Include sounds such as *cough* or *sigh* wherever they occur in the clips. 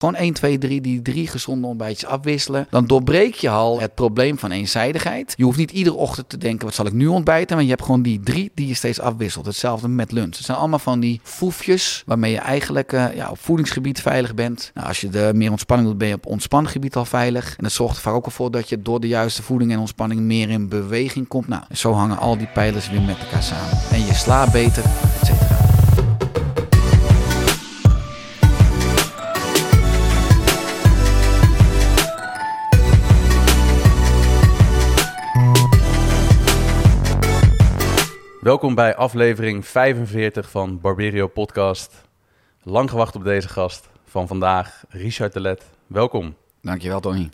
Gewoon 1, 2, 3, die drie gezonde ontbijtjes afwisselen. Dan doorbreek je al het probleem van eenzijdigheid. Je hoeft niet iedere ochtend te denken, wat zal ik nu ontbijten? Maar je hebt gewoon die drie die je steeds afwisselt. Hetzelfde met lunch. Het zijn allemaal van die foefjes waarmee je eigenlijk uh, ja, op voedingsgebied veilig bent. Nou, als je er meer ontspanning wilt, ben je op ontspannengebied al veilig. En dat zorgt er vaak ook voor dat je door de juiste voeding en ontspanning meer in beweging komt. Nou, zo hangen al die pijlers weer met elkaar samen. En je slaapt beter, et cetera. Welkom bij aflevering 45 van Barberio Podcast. Lang gewacht op deze gast van vandaag, Richard de Let. Welkom. Dankjewel, Tony.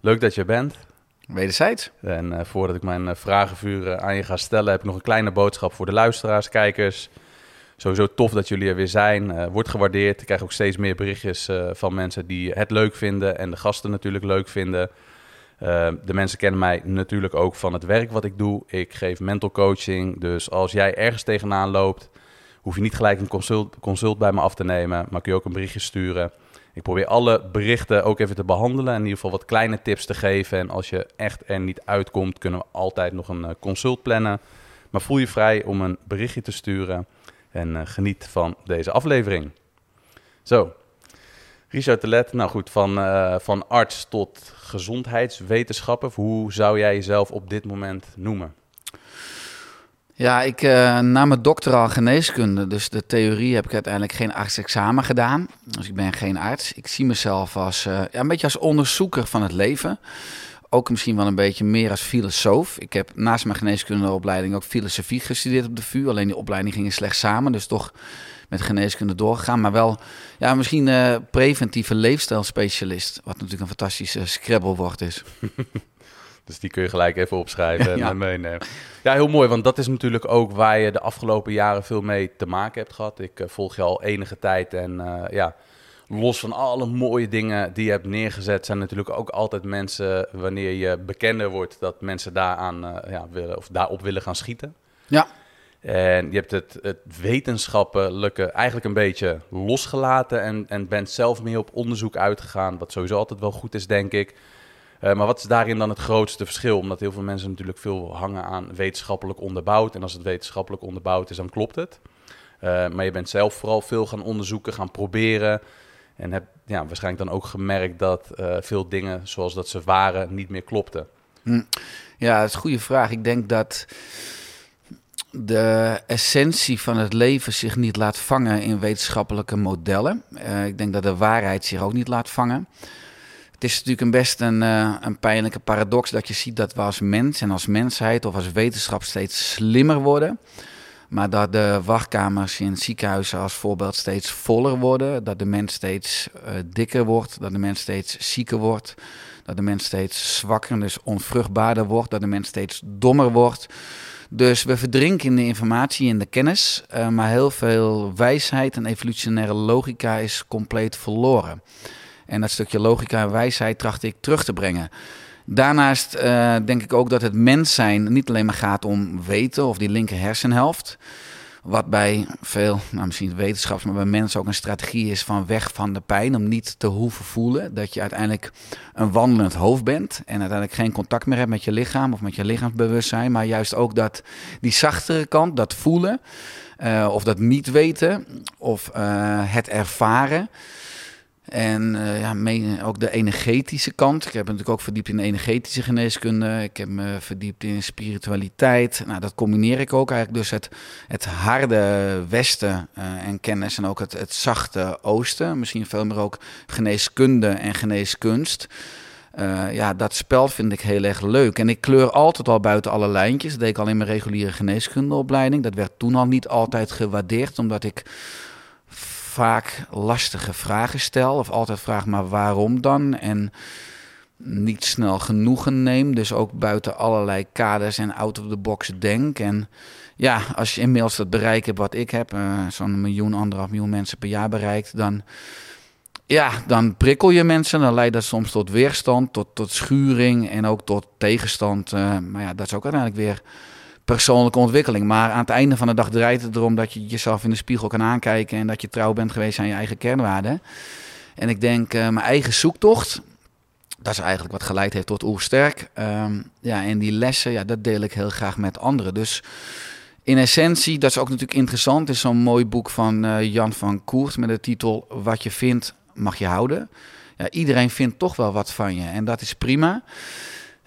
Leuk dat je er bent. Wederzijds. En uh, voordat ik mijn uh, vragenvuur aan je ga stellen, heb ik nog een kleine boodschap voor de luisteraars, kijkers. Sowieso tof dat jullie er weer zijn. Uh, wordt gewaardeerd. Ik krijg ook steeds meer berichtjes van mensen die het leuk vinden en de gasten natuurlijk leuk vinden. Uh, de mensen kennen mij natuurlijk ook van het werk wat ik doe. Ik geef mental coaching. Dus als jij ergens tegenaan loopt, hoef je niet gelijk een consult, consult bij me af te nemen, maar kun je ook een berichtje sturen. Ik probeer alle berichten ook even te behandelen en in ieder geval wat kleine tips te geven. En als je echt er niet uitkomt, kunnen we altijd nog een uh, consult plannen. Maar voel je vrij om een berichtje te sturen en uh, geniet van deze aflevering. Zo, Richard de Let, nou goed, van, uh, van arts tot gezondheidswetenschapper. Hoe zou jij jezelf op dit moment noemen? Ja, ik uh, na mijn doctoraal geneeskunde, dus de theorie heb ik uiteindelijk geen artsexamen gedaan. Dus ik ben geen arts. Ik zie mezelf als uh, ja, een beetje als onderzoeker van het leven. Ook misschien wel een beetje meer als filosoof. Ik heb naast mijn geneeskundeopleiding ook filosofie gestudeerd op de VU. Alleen die opleiding ging slecht samen, dus toch met geneeskunde doorgegaan. Maar wel, ja, misschien uh, preventieve leefstijlspecialist. Wat natuurlijk een fantastische scrabblewoord is. *laughs* dus die kun je gelijk even opschrijven en *laughs* meenemen. Ja, heel mooi, want dat is natuurlijk ook waar je de afgelopen jaren veel mee te maken hebt gehad. Ik uh, volg je al enige tijd en uh, ja, los van alle mooie dingen die je hebt neergezet, zijn natuurlijk ook altijd mensen, wanneer je bekender wordt, dat mensen daaraan ja, willen, of daarop willen gaan schieten. Ja. En je hebt het, het wetenschappelijke eigenlijk een beetje losgelaten en, en bent zelf meer op onderzoek uitgegaan, wat sowieso altijd wel goed is, denk ik. Uh, maar wat is daarin dan het grootste verschil? Omdat heel veel mensen natuurlijk veel hangen aan wetenschappelijk onderbouwd. En als het wetenschappelijk onderbouwd is, dan klopt het. Uh, maar je bent zelf vooral veel gaan onderzoeken, gaan proberen. En heb ja, waarschijnlijk dan ook gemerkt dat uh, veel dingen zoals dat ze waren niet meer klopten. Hm. Ja, dat is een goede vraag. Ik denk dat de essentie van het leven zich niet laat vangen in wetenschappelijke modellen. Uh, ik denk dat de waarheid zich ook niet laat vangen. Het is natuurlijk een best een, uh, een pijnlijke paradox dat je ziet dat we als mens en als mensheid of als wetenschap steeds slimmer worden. Maar dat de wachtkamers in ziekenhuizen als voorbeeld steeds voller worden. Dat de mens steeds uh, dikker wordt. Dat de mens steeds zieker wordt. Dat de mens steeds zwakker, dus onvruchtbaarder wordt. Dat de mens steeds dommer wordt. Dus we verdrinken in de informatie en de kennis, uh, maar heel veel wijsheid en evolutionaire logica is compleet verloren. En dat stukje logica en wijsheid tracht ik terug te brengen. Daarnaast uh, denk ik ook dat het mens zijn niet alleen maar gaat om weten of die linker hersenhelft. Wat bij veel, nou misschien wetenschaps, maar bij mensen ook een strategie is van weg van de pijn. Om niet te hoeven voelen dat je uiteindelijk een wandelend hoofd bent. En uiteindelijk geen contact meer hebt met je lichaam of met je lichaamsbewustzijn. Maar juist ook dat die zachtere kant, dat voelen. Uh, of dat niet weten. Of uh, het ervaren. En uh, ja, ook de energetische kant. Ik heb natuurlijk ook verdiept in energetische geneeskunde. Ik heb me verdiept in spiritualiteit. Nou, dat combineer ik ook eigenlijk. Dus het, het harde westen uh, en kennis en ook het, het zachte oosten. Misschien veel meer ook geneeskunde en geneeskunst. Ja, dat spel vind ik heel erg leuk. En ik kleur altijd al buiten alle lijntjes. Dat deed ik al in mijn reguliere geneeskundeopleiding. Dat werd toen al niet altijd gewaardeerd, omdat ik vaak lastige vragen stel. Of altijd vraag, maar waarom dan? En niet snel genoegen neem. Dus ook buiten allerlei kaders en out of the box denk. En ja, als je inmiddels dat bereik hebt wat ik heb, uh, zo'n miljoen, anderhalf miljoen mensen per jaar bereikt, dan, ja, dan prikkel je mensen. Dan leidt dat soms tot weerstand, tot, tot schuring en ook tot tegenstand. Uh, maar ja, dat is ook uiteindelijk weer persoonlijke ontwikkeling. Maar aan het einde van de dag draait het erom dat je jezelf in de spiegel kan aankijken en dat je trouw bent geweest aan je eigen kernwaarden. En ik denk mijn eigen zoektocht, dat is eigenlijk wat geleid heeft tot Oersterk. Um, ja, en die lessen, ja, dat deel ik heel graag met anderen. Dus in essentie, dat is ook natuurlijk interessant, is zo'n mooi boek van Jan van Koert met de titel Wat je vindt, mag je houden. Ja, iedereen vindt toch wel wat van je en dat is prima.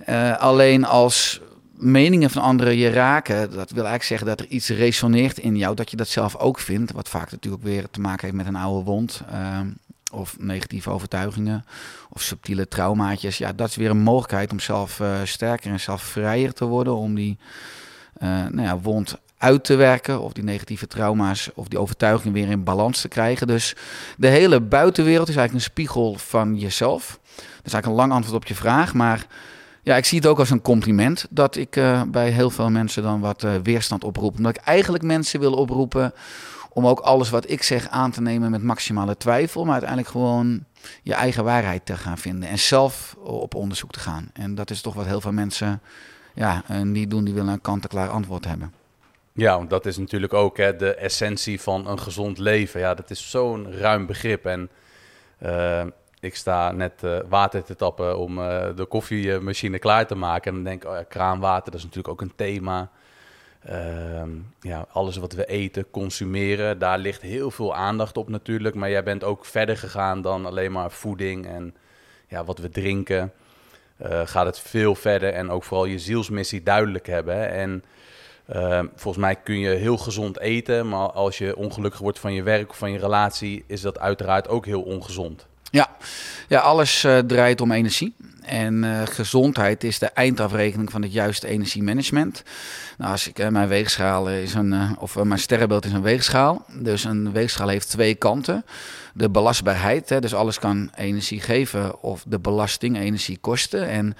Uh, alleen als meningen van anderen je raken, dat wil eigenlijk zeggen dat er iets resoneert in jou, dat je dat zelf ook vindt. Wat vaak natuurlijk weer te maken heeft met een oude wond. Uh, of negatieve overtuigingen of subtiele traumaatjes. Ja, dat is weer een mogelijkheid om zelf uh, sterker en zelf vrijer te worden. Om die uh, nou ja, wond uit te werken. Of die negatieve trauma's of die overtuigingen weer in balans te krijgen. Dus de hele buitenwereld is eigenlijk een spiegel van jezelf. Dat is eigenlijk een lang antwoord op je vraag. Maar ja, ik zie het ook als een compliment dat ik uh, bij heel veel mensen dan wat uh, weerstand oproep. Omdat ik eigenlijk mensen wil oproepen om ook alles wat ik zeg aan te nemen met maximale twijfel. Maar uiteindelijk gewoon je eigen waarheid te gaan vinden. En zelf op onderzoek te gaan. En dat is toch wat heel veel mensen ja, uh, niet doen. Die willen een kant-en-klaar antwoord hebben. Ja, want dat is natuurlijk ook hè, de essentie van een gezond leven. Ja, dat is zo'n ruim begrip. En ik sta net uh, water te tappen om uh, de koffiemachine klaar te maken. En dan denk ik, oh ja, kraanwater, dat is natuurlijk ook een thema. Uh, ja, alles wat we eten, consumeren, daar ligt heel veel aandacht op natuurlijk. Maar jij bent ook verder gegaan dan alleen maar voeding en ja, wat we drinken. Uh, gaat het veel verder en ook vooral je zielsmissie duidelijk hebben. En ehm, volgens mij kun je heel gezond eten, maar als je ongelukkig wordt van je werk of van je relatie, is dat uiteraard ook heel ongezond. Ja, ja alles uh, draait om energie. En uh, gezondheid is de eindafrekening van het juiste energiemanagement. Nou, als ik, uh, mijn weegschaal is een, of mijn sterrenbeeld is een weegschaal. Dus een weegschaal heeft twee kanten. De belastbaarheid, hè, dus alles kan energie geven, of de belasting, energie kosten. En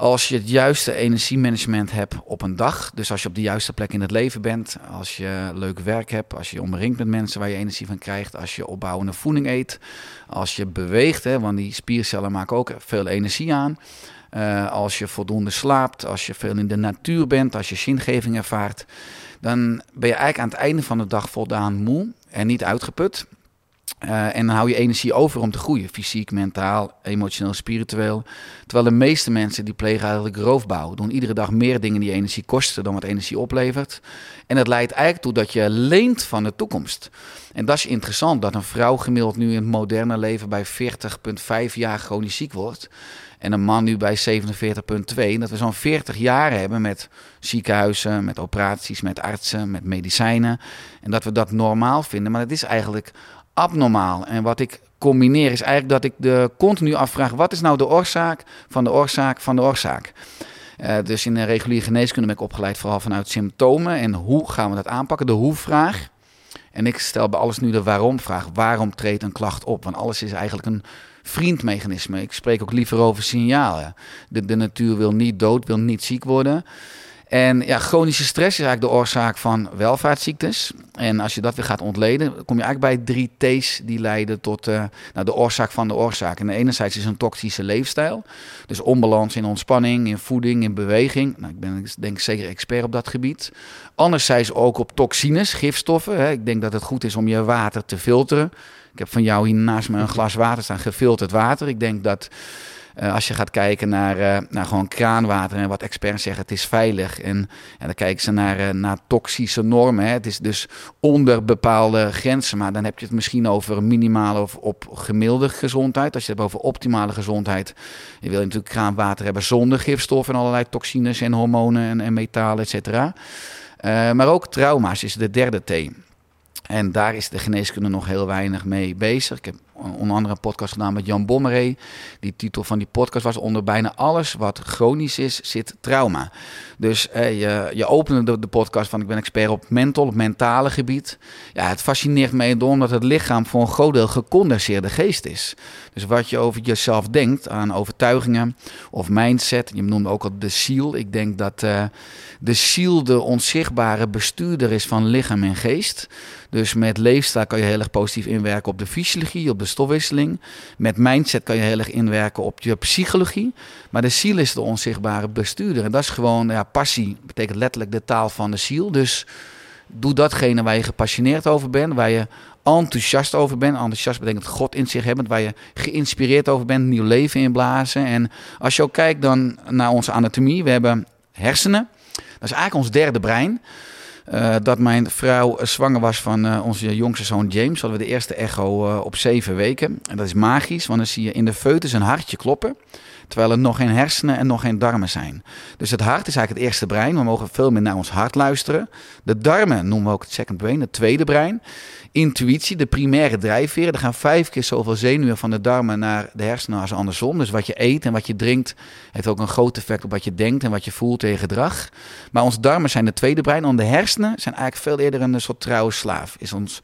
als je het juiste energiemanagement hebt op een dag, dus als je op de juiste plek in het leven bent, als je leuk werk hebt, als je omringt met mensen waar je energie van krijgt, als je opbouwende voeding eet, als je beweegt, hè, want die spiercellen maken ook veel energie aan. Uh, als je voldoende slaapt, als je veel in de natuur bent, als je zingeving ervaart, dan ben je eigenlijk aan het einde van de dag voldaan moe en niet uitgeput. Uh, en dan hou je energie over om te groeien. Fysiek, mentaal, emotioneel, spiritueel. Terwijl de meeste mensen die plegen eigenlijk roofbouw. Doen iedere dag meer dingen die energie kosten dan wat energie oplevert. En dat leidt eigenlijk toe dat je leent van de toekomst. En dat is interessant, dat een vrouw gemiddeld nu in het moderne leven bij 40,5 jaar chronisch ziek wordt. En een man nu bij 47,2. Dat we zo'n 40 jaar hebben met ziekenhuizen, met operaties, met artsen, met medicijnen. En dat we dat normaal vinden. Maar het is eigenlijk abnormaal. En wat ik combineer is eigenlijk dat ik de continu afvraag: wat is nou de oorzaak van de oorzaak van de oorzaak? Uh, dus in de reguliere geneeskunde ben ik opgeleid vooral vanuit symptomen en hoe gaan we dat aanpakken, de hoe-vraag. En ik stel bij alles nu de waarom-vraag. Waarom treedt een klacht op? Want alles is eigenlijk een vriendmechanisme. Ik spreek ook liever over signalen. De natuur wil niet dood, wil niet ziek worden. En ja, chronische stress is eigenlijk de oorzaak van welvaartsziektes. En als je dat weer gaat ontleden, kom je eigenlijk bij drie T's die leiden tot uh, nou, de oorzaak van de oorzaak. En enerzijds is een toxische leefstijl. Dus onbalans in ontspanning, in voeding, in beweging. Nou, ik ben denk ik zeker expert op dat gebied. Anderzijds ook op toxines, gifstoffen. Hè. Ik denk dat het goed is om je water te filteren. Ik heb van jou hier naast me een glas water staan, gefilterd water. Ik denk dat uh, als je gaat kijken naar, uh, naar gewoon kraanwater en wat experts zeggen, het is veilig. En, en dan kijken ze naar, uh, naar toxische normen. Hè. Het is dus onder bepaalde grenzen. Maar dan heb je het misschien over minimale of op gemiddelde gezondheid. Als je het hebt over optimale gezondheid. Je wil natuurlijk kraanwater hebben zonder gifstoffen en allerlei toxines en hormonen en, en metalen, et cetera. maar ook trauma's is de derde T. En daar is de geneeskunde nog heel weinig mee bezig. Ik heb onder andere een podcast gedaan met Jan Bommeré. Die titel van die podcast was onder bijna alles wat chronisch is, zit trauma. Dus eh, je, je opende de, podcast van ik ben expert op mental, op mentale gebied. Ja, het fascineert me enorm dat het lichaam voor een groot deel gecondenseerde geest is. Dus wat je over jezelf denkt aan overtuigingen of mindset. Je noemde ook al de ziel. Ik denk dat uh, de ziel de onzichtbare bestuurder is van lichaam en geest. Dus met leefstijl kan je heel erg positief inwerken op de fysiologie, op de stofwisseling. Met mindset kan je heel erg inwerken op je psychologie. Maar de ziel is de onzichtbare bestuurder. En dat is gewoon, ja, passie betekent letterlijk de taal van de ziel. Dus doe datgene waar je gepassioneerd over bent, waar je enthousiast over bent. Enthousiast betekent God in zich hebben, waar je geïnspireerd over bent, nieuw leven inblazen. En als je ook kijkt dan naar onze anatomie, we hebben hersenen. Dat is eigenlijk ons derde brein. Uh, dat mijn vrouw zwanger was van uh, onze jongste zoon James, hadden we de eerste echo uh, op zeven weken. En dat is magisch, want dan zie je in de foetus een hartje kloppen. Terwijl er nog geen hersenen en nog geen darmen zijn. Dus het hart is eigenlijk het eerste brein. We mogen veel meer naar ons hart luisteren. De darmen noemen we ook het second brain, het tweede brein. Intuïtie, de primaire drijfveren. Er gaan vijf keer zoveel zenuwen van de darmen naar de hersenen als andersom. Dus wat je eet en wat je drinkt heeft ook een groot effect op wat je denkt en wat je voelt en gedrag. Maar ons darmen zijn de tweede brein. En de hersenen zijn eigenlijk veel eerder een soort trouwe slaaf. Is ons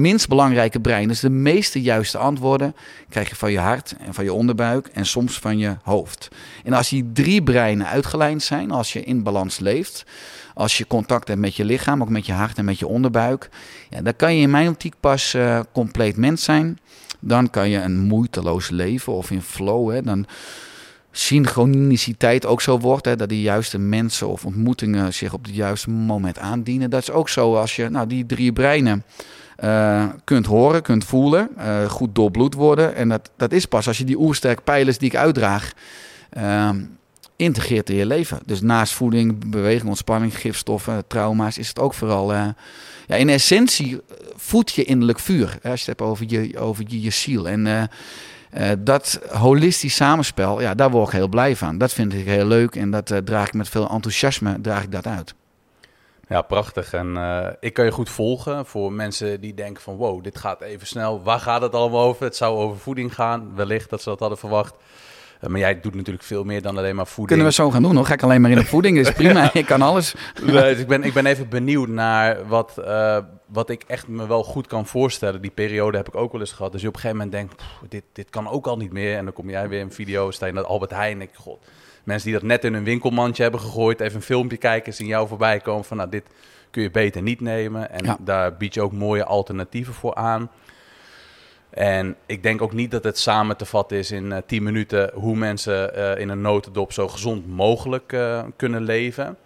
minst belangrijke brein. Dus de meeste juiste antwoorden krijg je van je hart en van je onderbuik en soms van je hoofd. En als die drie breinen uitgelijnd zijn, als je in balans leeft, als je contact hebt met je lichaam, ook met je hart en met je onderbuik, ja, dan kan je in mijn optiek pas uh, compleet mens zijn. Dan kan je een moeiteloos leven of in flow. Hè, dan synchroniciteit ook zo wordt. Hè, dat de juiste mensen of ontmoetingen zich op het juiste moment aandienen. Dat is ook zo als je nou, die drie breinen uh, kunt horen, kunt voelen, uh, goed doorbloed worden. En dat, dat is pas als je die oersterk pijlers die ik uitdraag, uh, integreert in je leven. Dus naast voeding, beweging, ontspanning, gifstoffen, trauma's, is het ook vooral... Uh, ja, in essentie voed je innerlijk vuur. Hè, als je het hebt over je, over je, je ziel. En dat holistisch samenspel, ja, daar word ik heel blij van. Dat vind ik heel leuk en dat draag ik met veel enthousiasme draag ik dat uit. Ja, prachtig. En uh, ik kan je goed volgen voor mensen die denken van wow, dit gaat even snel. Waar gaat het allemaal over? Het zou over voeding gaan, wellicht dat ze dat hadden verwacht. Uh, maar jij doet natuurlijk veel meer dan alleen maar voeding. Kunnen we zo gaan doen hoor? Ga ik alleen maar in de *laughs* voeding? is prima, ik kan alles. nee, dus ik, ben, ik ben even benieuwd naar wat, uh, wat ik echt me wel goed kan voorstellen. Die periode heb ik ook wel eens gehad. Dus je op een gegeven moment denkt, dit, dit kan ook al niet meer. En dan kom jij weer in video, sta je naar Albert Heijn. Ik, god, mensen die dat net in hun winkelmandje hebben gegooid, even een filmpje kijken, zien jou voorbij komen van nou, dit kun je beter niet nemen. En daar bied je ook mooie alternatieven voor aan. En ik denk ook niet dat het samen te vatten is in uh, eh, 10 minuten hoe mensen uh, in een notendop zo gezond mogelijk uh, kunnen leven.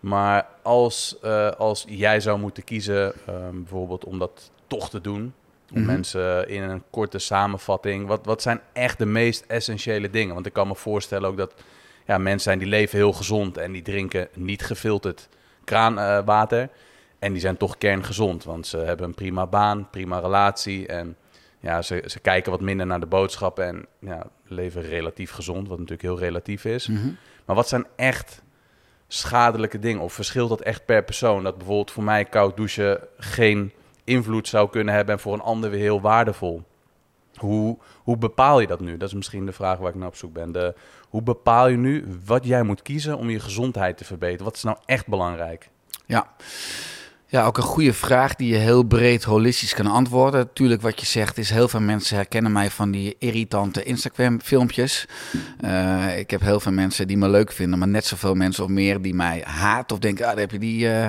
Maar als, als jij zou moeten kiezen, um, bijvoorbeeld om dat toch te doen, om mm -hmm. mensen in een korte samenvatting, wat, wat zijn echt de meest essentiële dingen? Want ik kan me voorstellen ook dat ja, mensen zijn die leven heel gezond en die drinken niet gefilterd kraanwater. en die zijn toch kerngezond, want ze hebben een prima baan, prima relatie. En ja, ze, ze kijken wat minder naar de boodschappen en ja, leven relatief gezond, wat natuurlijk heel relatief is. Mm -hmm. Maar wat zijn echt schadelijke dingen? Of verschilt dat echt per persoon? Dat bijvoorbeeld voor mij koud douchen geen invloed zou kunnen hebben en voor een ander weer heel waardevol. Hoe, hoe bepaal je dat nu? Dat is misschien de vraag waar ik naar op zoek ben. De, hoe bepaal je nu wat jij moet kiezen om je gezondheid te verbeteren? Wat is nou echt belangrijk? Ja. Ja, ook een goede vraag die je heel breed holistisch kan antwoorden. Natuurlijk, wat je zegt is, heel veel mensen herkennen mij van die irritante Instagram-filmpjes. Uh, ik heb heel veel mensen die me leuk vinden, maar net zoveel mensen of meer die mij haat of denken, ah, daar heb je die... Uh,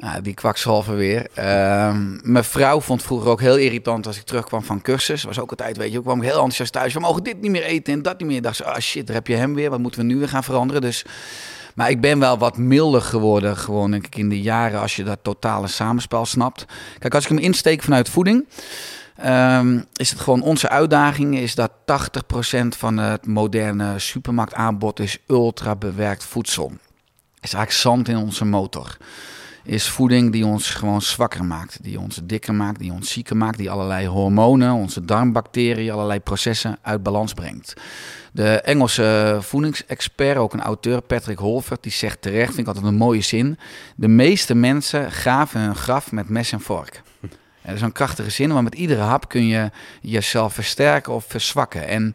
ja, die kwakzalver weer. Uh, mijn vrouw vond vroeger ook heel irritant als ik terugkwam van cursus. Was ook altijd, weet je, ik kwam heel enthousiast thuis. We mogen dit niet meer eten en dat niet meer. Dacht ze, ah shit, daar heb je hem weer. Wat moeten we nu weer gaan veranderen? Dus, maar ik ben wel wat milder geworden, gewoon denk ik, in de jaren als je dat totale samenspel snapt. Kijk, als ik hem insteek vanuit voeding, um, is het gewoon onze uitdaging is dat 80% van het moderne supermarktaanbod is ultra bewerkt voedsel. Is eigenlijk zand in onze motor is voeding die ons gewoon zwakker maakt. Die ons dikker maakt, die ons zieker maakt, die allerlei hormonen, onze darmbacteriën, allerlei processen uit balans brengt. De Engelse voedingsexpert, ook een auteur, Patrick Holford, die zegt terecht, vind ik altijd een mooie zin. De meeste mensen gaven hun graf met mes en vork. Dat is een krachtige zin, maar met iedere hap kun je jezelf versterken of verzwakken. En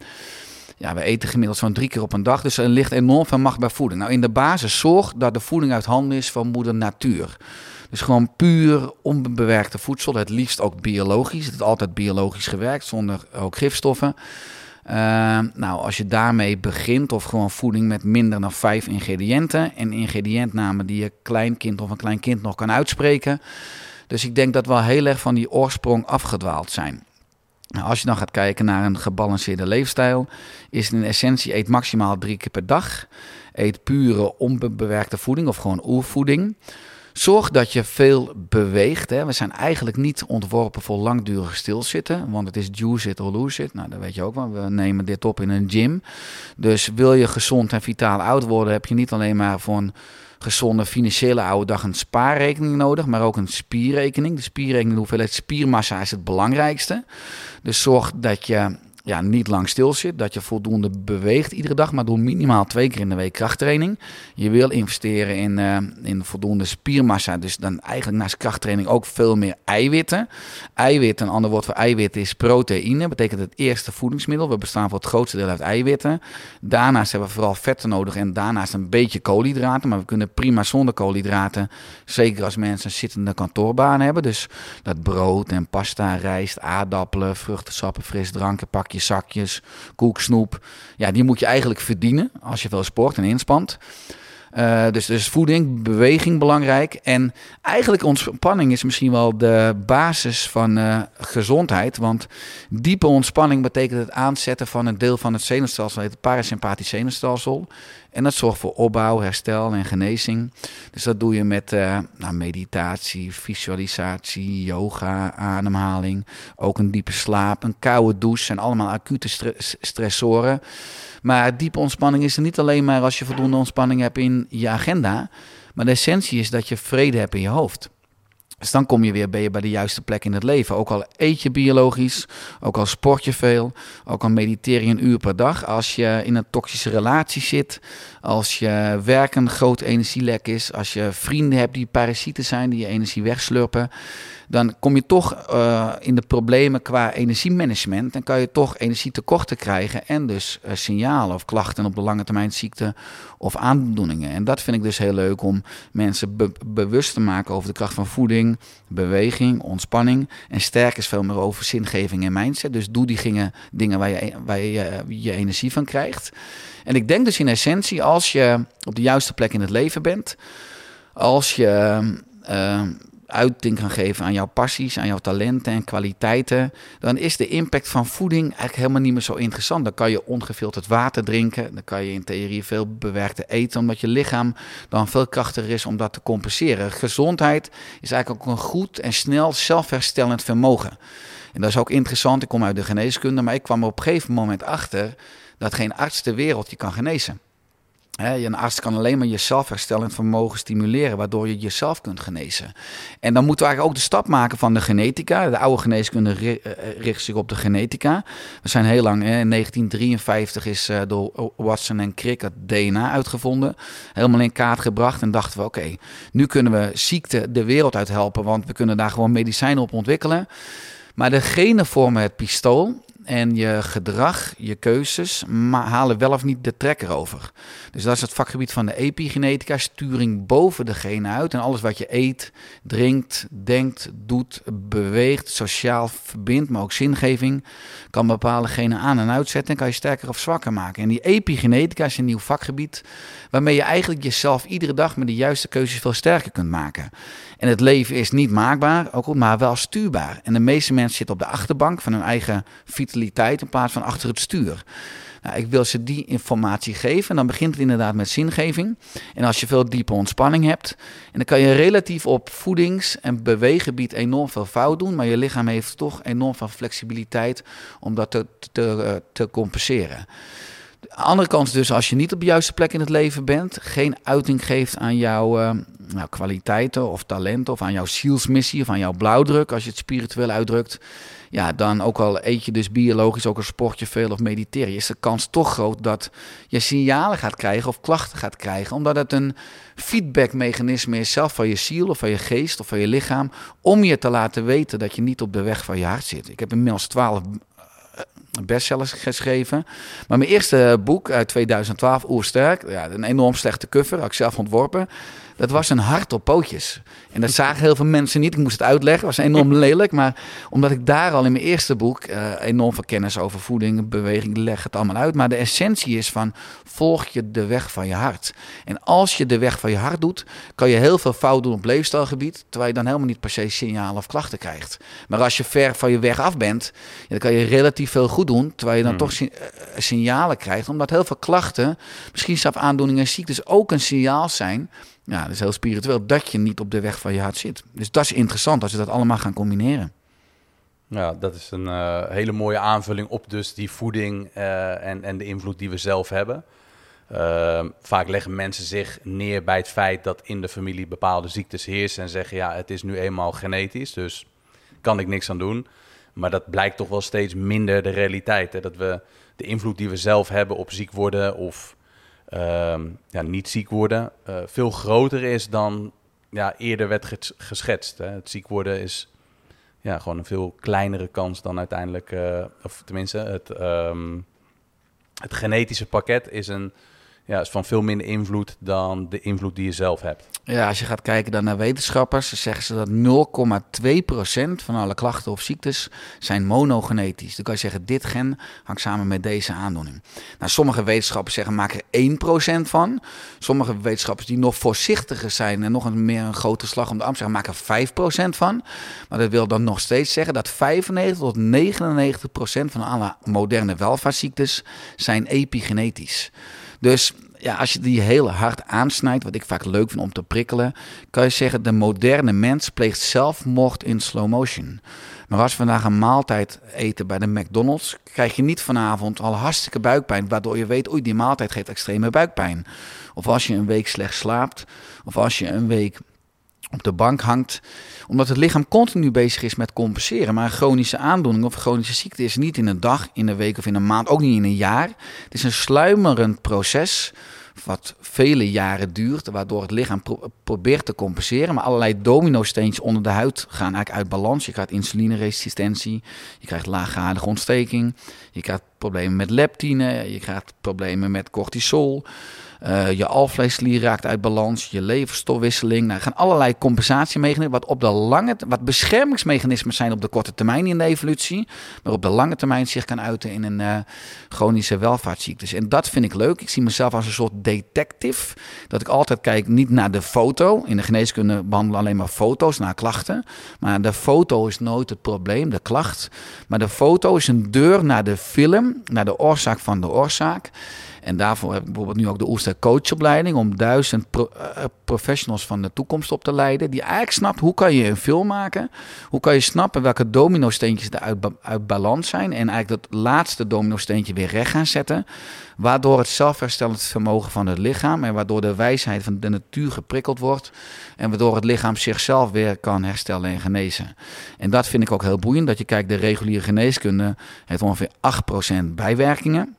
ja, we eten gemiddeld zo'n drie keer op een dag. Dus er ligt enorm veel macht bij voeding. Nou, in de basis zorg dat de voeding uit handen is van moeder natuur. Dus gewoon puur onbewerkte voedsel. Het liefst ook biologisch. Het is altijd biologisch gewerkt, zonder ook gifstoffen. Uh, nou, als je daarmee begint, of gewoon voeding met minder dan vijf ingrediënten. En ingrediëntnamen die je kleinkind of een klein kind nog kan uitspreken. Dus ik denk dat we heel erg van die oorsprong afgedwaald zijn. Nou, als je dan gaat kijken naar een gebalanceerde leefstijl, is in essentie eet maximaal drie keer per dag. Eet pure onbewerkte voeding of gewoon oervoeding. Zorg dat je veel beweegt. Hè. We zijn eigenlijk niet ontworpen voor langdurig stilzitten. Want het is juice it or lose it. Nou, dat weet je ook wel. We nemen dit op in een gym. Dus wil je gezond en vitaal oud worden, heb je niet alleen maar voor een gezonde financiële oude dag een spaarrekening nodig, maar ook een spierrekening. De spierrekening, de hoeveelheid spiermassa is het belangrijkste. Dus zorg dat je ja, niet lang stil zit. Dat je voldoende beweegt iedere dag. Maar doe minimaal twee keer in de week krachttraining. Je wil investeren in, uh, in voldoende spiermassa. Dus dan eigenlijk naast krachttraining ook veel meer eiwitten. Eiwit, een ander woord voor eiwitten is proteïne. Betekent het eerste voedingsmiddel. We bestaan voor het grootste deel uit eiwitten. Daarnaast hebben we vooral vetten nodig. En daarnaast een beetje koolhydraten. Maar we kunnen prima zonder koolhydraten. Zeker als mensen zittende kantoorbaan hebben. Dus dat brood en pasta, rijst, aardappelen, vruchtensappen, frisdranken, pakje zakjes, koek, snoep. Ja, die moet je eigenlijk verdienen als je veel sport en inspant. Uh, dus, dus voeding, beweging belangrijk. En eigenlijk ontspanning is misschien wel de basis van uh, gezondheid. Want diepe ontspanning betekent het aanzetten van een deel van het zenuwstelsel, het parasympathisch zenuwstelsel. En dat zorgt voor opbouw, herstel en genezing. Dus dat doe je met uh, nou, meditatie, visualisatie, yoga, ademhaling. Ook een diepe slaap, een koude douche. zijn allemaal acute stre stressoren. Maar diepe ontspanning is er niet alleen maar als je voldoende ontspanning hebt in je agenda. Maar de essentie is dat je vrede hebt in je hoofd. Dus dan kom je weer, ben je bij de juiste plek in het leven. Ook al eet je biologisch, ook al sport je veel, ook al mediteer je een uur per dag. Als je in een toxische relatie zit, als je werk een groot energielek is, als je vrienden hebt die parasieten zijn, die je energie wegslurpen, dan kom je toch uh, in de problemen qua energiemanagement. Dan kan je toch energietekorten krijgen en dus uh, signalen of klachten op de lange termijn ziekte of aandoeningen. En dat vind ik dus heel leuk om mensen be bewust te maken over de kracht van voeding, beweging, ontspanning. En sterk is veel meer over zingeving en mindset. Dus doe die dingen, dingen waar, je, waar je, je energie van krijgt. En ik denk dus in essentie, als je op de juiste plek in het leven bent, als je uiting kan geven aan jouw passies, aan jouw talenten en kwaliteiten, dan is de impact van voeding eigenlijk helemaal niet meer zo interessant. Dan kan je ongefilterd water drinken, dan kan je in theorie veel bewerkte eten, omdat je lichaam dan veel krachtiger is om dat te compenseren. Gezondheid is eigenlijk ook een goed en snel zelfherstellend vermogen. En dat is ook interessant, ik kom uit de geneeskunde, maar ik kwam op een gegeven moment achter dat geen arts ter wereld je kan genezen. Een arts kan alleen maar je zelfherstellend vermogen stimuleren, waardoor je jezelf kunt genezen. En dan moeten we eigenlijk ook de stap maken van de genetica. De oude geneeskunde eh, richt zich op de genetica. We zijn heel lang, in 1953 is eh, door Watson en Crick het DNA uitgevonden. Helemaal in kaart gebracht en dachten we, oké, nu kunnen we ziekte de wereld uit helpen, want we kunnen daar gewoon medicijnen op ontwikkelen. Maar de genen vormen het pistool en je gedrag, je keuzes, halen wel of niet de trekker over. Dus dat is het vakgebied van de epigenetica, sturing boven de genen uit. En alles wat je eet, drinkt, denkt, doet, beweegt, sociaal verbindt, maar ook zingeving, kan bepaalde genen aan en uitzetten en kan je sterker of zwakker maken. En die epigenetica is een nieuw vakgebied waarmee je eigenlijk jezelf iedere dag met de juiste keuzes veel sterker kunt maken. En het leven is niet maakbaar, ook maar wel stuurbaar. En de meeste mensen zitten op de achterbank van hun eigen vitaliteit in plaats van achter het stuur. Nou, ik wil ze die informatie geven. En dan begint het inderdaad met zingeving. En als je veel diepe ontspanning hebt, en dan kan je relatief op voedings- en beweeggebied enorm veel fout doen. Maar je lichaam heeft toch enorm veel flexibiliteit om dat te, te, te compenseren. De andere kant is dus als je niet op de juiste plek in het leven bent, geen uiting geeft aan jouw uh, nou, kwaliteiten of talenten of aan jouw zielsmissie of aan jouw blauwdruk, als je het spiritueel uitdrukt, ja, dan ook al eet je dus biologisch, ook al sport je veel of mediteer je, is de kans toch groot dat je signalen gaat krijgen of klachten gaat krijgen, omdat het een feedbackmechanisme is zelf van je ziel of van je geest of van je lichaam, om je te laten weten dat je niet op de weg van je hart zit. Ik heb inmiddels twaalf bestsellers geschreven. Maar mijn eerste boek uit 2012, Oersterk, ja, een enorm slechte cover, had ik zelf ontworpen. Dat was een hart op pootjes. En dat zagen heel veel mensen niet. Ik moest het uitleggen. Het was enorm lelijk. Maar omdat ik daar al in mijn eerste boek uh, enorm veel kennis over voeding, beweging, leg het allemaal uit. Maar de essentie is van volg je de weg van je hart. En als je de weg van je hart doet, kan je heel veel fout doen op leefstijlgebied. Terwijl je dan helemaal niet per se signalen of klachten krijgt. Maar als je ver van je weg af bent, dan kan je relatief veel goed doen, terwijl je dan Hmm. toch si- eh, signalen krijgt. Omdat heel veel klachten, misschien zelfs aandoeningen en ziektes, ook een signaal zijn. Ja, dat is heel spiritueel, dat je niet op de weg van je hart zit. Dus dat is interessant als we dat allemaal gaan combineren. Ja, dat is een eh, hele mooie aanvulling op dus die voeding eh, en, en de invloed die we zelf hebben. Ehm, vaak leggen mensen zich neer bij het feit dat in de familie bepaalde ziektes heersen en zeggen ja, het is nu eenmaal genetisch, dus kan ik niks aan doen. Maar dat blijkt toch wel steeds minder de realiteit. Hè? Dat we de invloed die we zelf hebben op ziek worden of ehm, ja, niet ziek worden, eh, veel groter is dan ja, eerder werd ges- geschetst. Hè? Het ziek worden is ja, gewoon een veel kleinere kans dan uiteindelijk, eh, of tenminste, het, ehm, het genetische pakket is, een, ja, is van veel minder invloed dan de invloed die je zelf hebt. Ja, als je gaat kijken dan naar wetenschappers, zeggen ze dat 0,2% van alle klachten of ziektes zijn monogenetisch. Dan kan je zeggen, dit gen hangt samen met deze aandoening. Nou, sommige wetenschappers zeggen, maak er 1% van. Sommige wetenschappers die nog voorzichtiger zijn en nog een meer een grote slag om de arm zeggen, maak er 5% van. Maar dat wil dan nog steeds zeggen dat 95 tot 99% van alle moderne welvaartsziektes zijn epigenetisch. Dus ja, als je die heel hard aansnijdt, wat ik vaak leuk vind om te prikkelen, kan je zeggen: de moderne mens pleegt zelfmoord in slow motion. Maar als we vandaag een maaltijd eten bij de McDonald's, krijg je niet vanavond al hartstikke buikpijn, waardoor je weet: oei, die maaltijd geeft extreme buikpijn. Of als je een week slecht slaapt, of als je een week op de bank hangt. Omdat het lichaam continu bezig is met compenseren. Maar een chronische aandoening of chronische ziekte is niet in een dag, in een week of in een maand, ook niet in een jaar. Het is een sluimerend proces wat vele jaren duurt, waardoor het lichaam pro- probeert te compenseren. Maar allerlei domino-steentjes onder de huid gaan eigenlijk uit balans. Je krijgt insulineresistentie, je krijgt laaggradige ontsteking, je krijgt problemen met leptine, je krijgt problemen met cortisol. Eh, je alvleesklier raakt uit balans, je leverstofwisseling. Nou, er gaan allerlei compensatiemechanismen, wat op de lange, wat beschermingsmechanismen zijn op de korte termijn in de evolutie, maar op de lange termijn zich kan uiten in een eh, chronische welvaartsziektes. En dat vind ik leuk. Ik zie mezelf als een soort detective, dat ik altijd kijk niet naar de foto. In de geneeskunde behandelen alleen maar foto's naar klachten, maar de foto is nooit het probleem, de klacht. Maar de foto is een deur naar de film, naar de oorzaak van de oorzaak. En daarvoor heb ik bijvoorbeeld nu ook de Oester coachopleiding om duizend pro- eh, professionals van de toekomst op te leiden. Die eigenlijk snapt hoe kan je een film maken. Hoe kan je snappen welke domino-steentjes er uit, uit balans zijn. En eigenlijk dat laatste domino-steentje weer recht gaan zetten. Waardoor het zelfherstellend vermogen van het lichaam en waardoor de wijsheid van de natuur geprikkeld wordt. En waardoor het lichaam zichzelf weer kan herstellen en genezen. En dat vind ik ook heel boeiend. Dat je kijkt, de reguliere geneeskunde heeft ongeveer 8% bijwerkingen.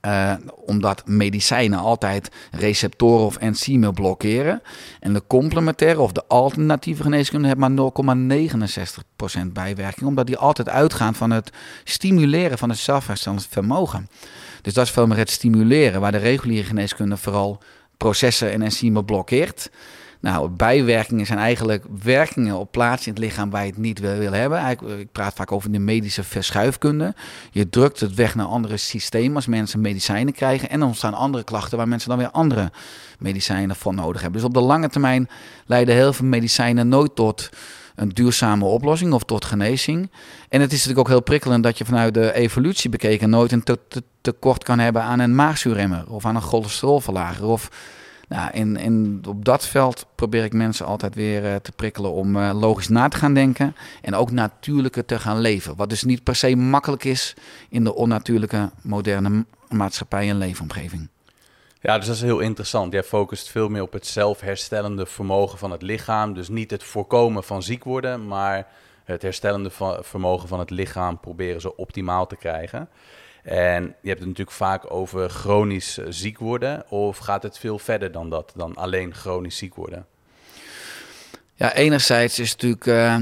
Eh, omdat medicijnen altijd receptoren of enzymen blokkeren. En de complementaire of de alternatieve geneeskunde heeft maar 0,69% bijwerking. Omdat die altijd uitgaan van het stimuleren van het zelfherstellend vermogen. Dus dat is veel meer het stimuleren, waar de reguliere geneeskunde vooral processen en enzymen blokkeert. Nou, bijwerkingen zijn eigenlijk werkingen op plaatsen in het lichaam waar je het niet wil, hebben. Eigenlijk, ik praat vaak over de medische verschuifkunde. Je drukt het weg naar andere systemen als mensen medicijnen krijgen. En dan ontstaan andere klachten waar mensen dan weer andere medicijnen voor nodig hebben. Dus op de lange termijn leiden heel veel medicijnen nooit tot een duurzame oplossing of tot genezing. En het is natuurlijk ook heel prikkelend dat je vanuit de evolutie bekeken nooit een te- te- tekort kan hebben aan een maagzuurremmer of aan een cholesterolverlager of nou, in, in, op dat veld probeer ik mensen altijd weer eh, te prikkelen om eh, logisch na te gaan denken. En ook natuurlijker te gaan leven. Wat dus niet per se makkelijk is in de onnatuurlijke moderne ma- maatschappij en leefomgeving. Ja, dus dat is heel interessant. Jij focust veel meer op het zelfherstellende vermogen van het lichaam. Dus niet het voorkomen van ziek worden, maar het herstellende vermogen van het lichaam proberen zo optimaal te krijgen. En je hebt het natuurlijk vaak over chronisch eh, ziek worden. Of gaat het veel verder dan dat, dan alleen chronisch ziek worden? Ja, enerzijds is natuurlijk eh,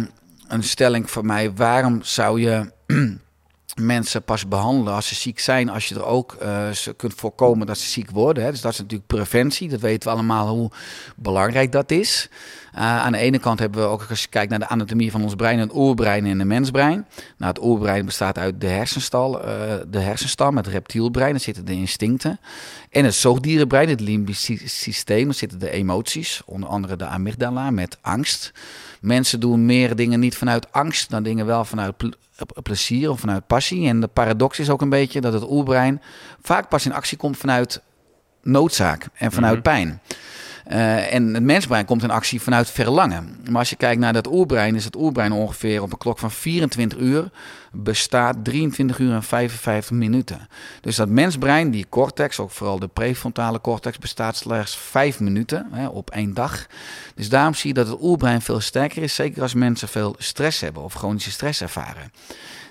een stelling voor mij. Waarom zou je *clears throat* mensen pas behandelen als ze ziek zijn, als je er ook eh, ze kunt voorkomen dat ze ziek worden? Hè? Dus dat is natuurlijk preventie. Dat weten we allemaal hoe belangrijk dat is. Aan de ene kant hebben we ook, als je kijkt naar de anatomie van ons brein, een oerbrein en een mensbrein. Nou, het oerbrein bestaat uit de hersenstal, de hersenstam, het reptielbrein, daar zitten de instincten. En het zoogdierenbrein, het limbisch systeem, daar zitten de emoties, onder andere de amygdala met angst. Mensen doen meer dingen niet vanuit angst dan dingen wel vanuit plezier of vanuit passie. En de paradox is ook een beetje dat het oerbrein vaak pas in actie komt vanuit noodzaak en vanuit mhm. pijn. Uh, en het mensbrein komt in actie vanuit verlangen. Maar als je kijkt naar dat oerbrein, is het oerbrein ongeveer op een klok van 24 uur bestaat 23 uur en 55 minuten. Dus dat mensbrein, die cortex, ook vooral de prefrontale cortex, bestaat slechts 5 minuten hè, op één dag. Dus daarom zie je dat het oerbrein veel sterker is, zeker als mensen veel stress hebben of chronische stress ervaren.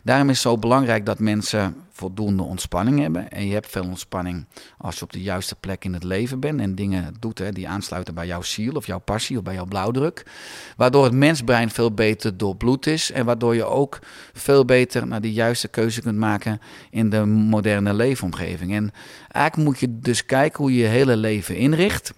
Daarom is het zo belangrijk dat mensen voldoende ontspanning hebben. En je hebt veel ontspanning als je op de juiste plek in het leven bent en dingen doet hè, die aansluiten bij jouw ziel of jouw passie of bij jouw blauwdruk. Waardoor het mensbrein veel beter doorbloed is en waardoor je ook veel beter naar die juiste keuze kunt maken in de moderne leefomgeving. En eigenlijk moet je dus kijken hoe je je hele leven inricht.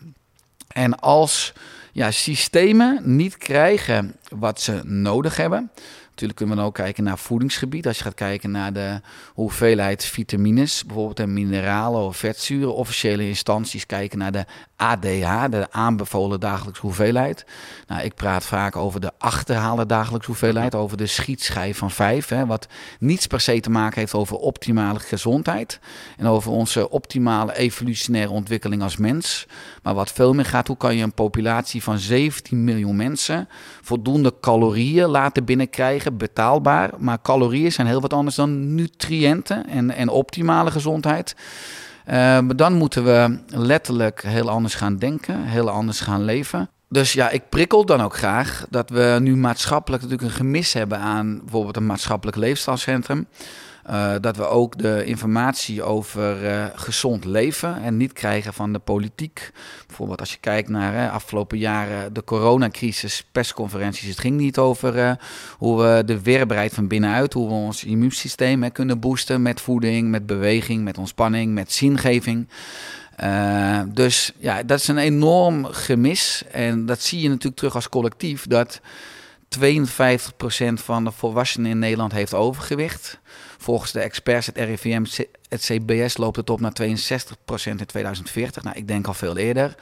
En als ja, systemen niet krijgen wat ze nodig hebben, Natuurlijk kunnen we ook kijken naar voedingsgebied. Als je gaat kijken naar de hoeveelheid vitamines, bijvoorbeeld en mineralen of vetzuren. Officiële instanties kijken naar de ADH, de aanbevolen dagelijkse hoeveelheid. Nou, ik praat vaak over de achterhaalde dagelijkse hoeveelheid, over de schietschijf van vijf. Hè, wat niets per se te maken heeft over optimale gezondheid en over onze optimale evolutionaire ontwikkeling als mens. Maar wat veel meer gaat, hoe kan je een populatie van 17 miljoen mensen voldoende calorieën laten binnenkrijgen, betaalbaar. Maar calorieën zijn heel wat anders dan nutriënten en, en optimale gezondheid. Uh, dan moeten we letterlijk heel anders gaan denken, heel anders gaan leven. Dus ja, ik prikkel dan ook graag dat we nu maatschappelijk natuurlijk een gemis hebben aan bijvoorbeeld een maatschappelijk leefstijlcentrum. Uh, dat we ook de informatie over uh, gezond leven en niet krijgen van de politiek. Bijvoorbeeld als je kijkt naar uh, afgelopen jaren de coronacrisis, persconferenties. Het ging niet over hoe we de weerbaarheid van binnenuit, hoe we ons immuunsysteem kunnen boosten met voeding, met beweging, met ontspanning, met zingeving. dus ja, dat is een enorm gemis. En dat zie je natuurlijk terug als collectief. Dat 52% van de volwassenen in Nederland heeft overgewicht. Volgens de experts, het RIVM, het CBS loopt het op naar 62% in 2040. Nou, ik denk al veel eerder.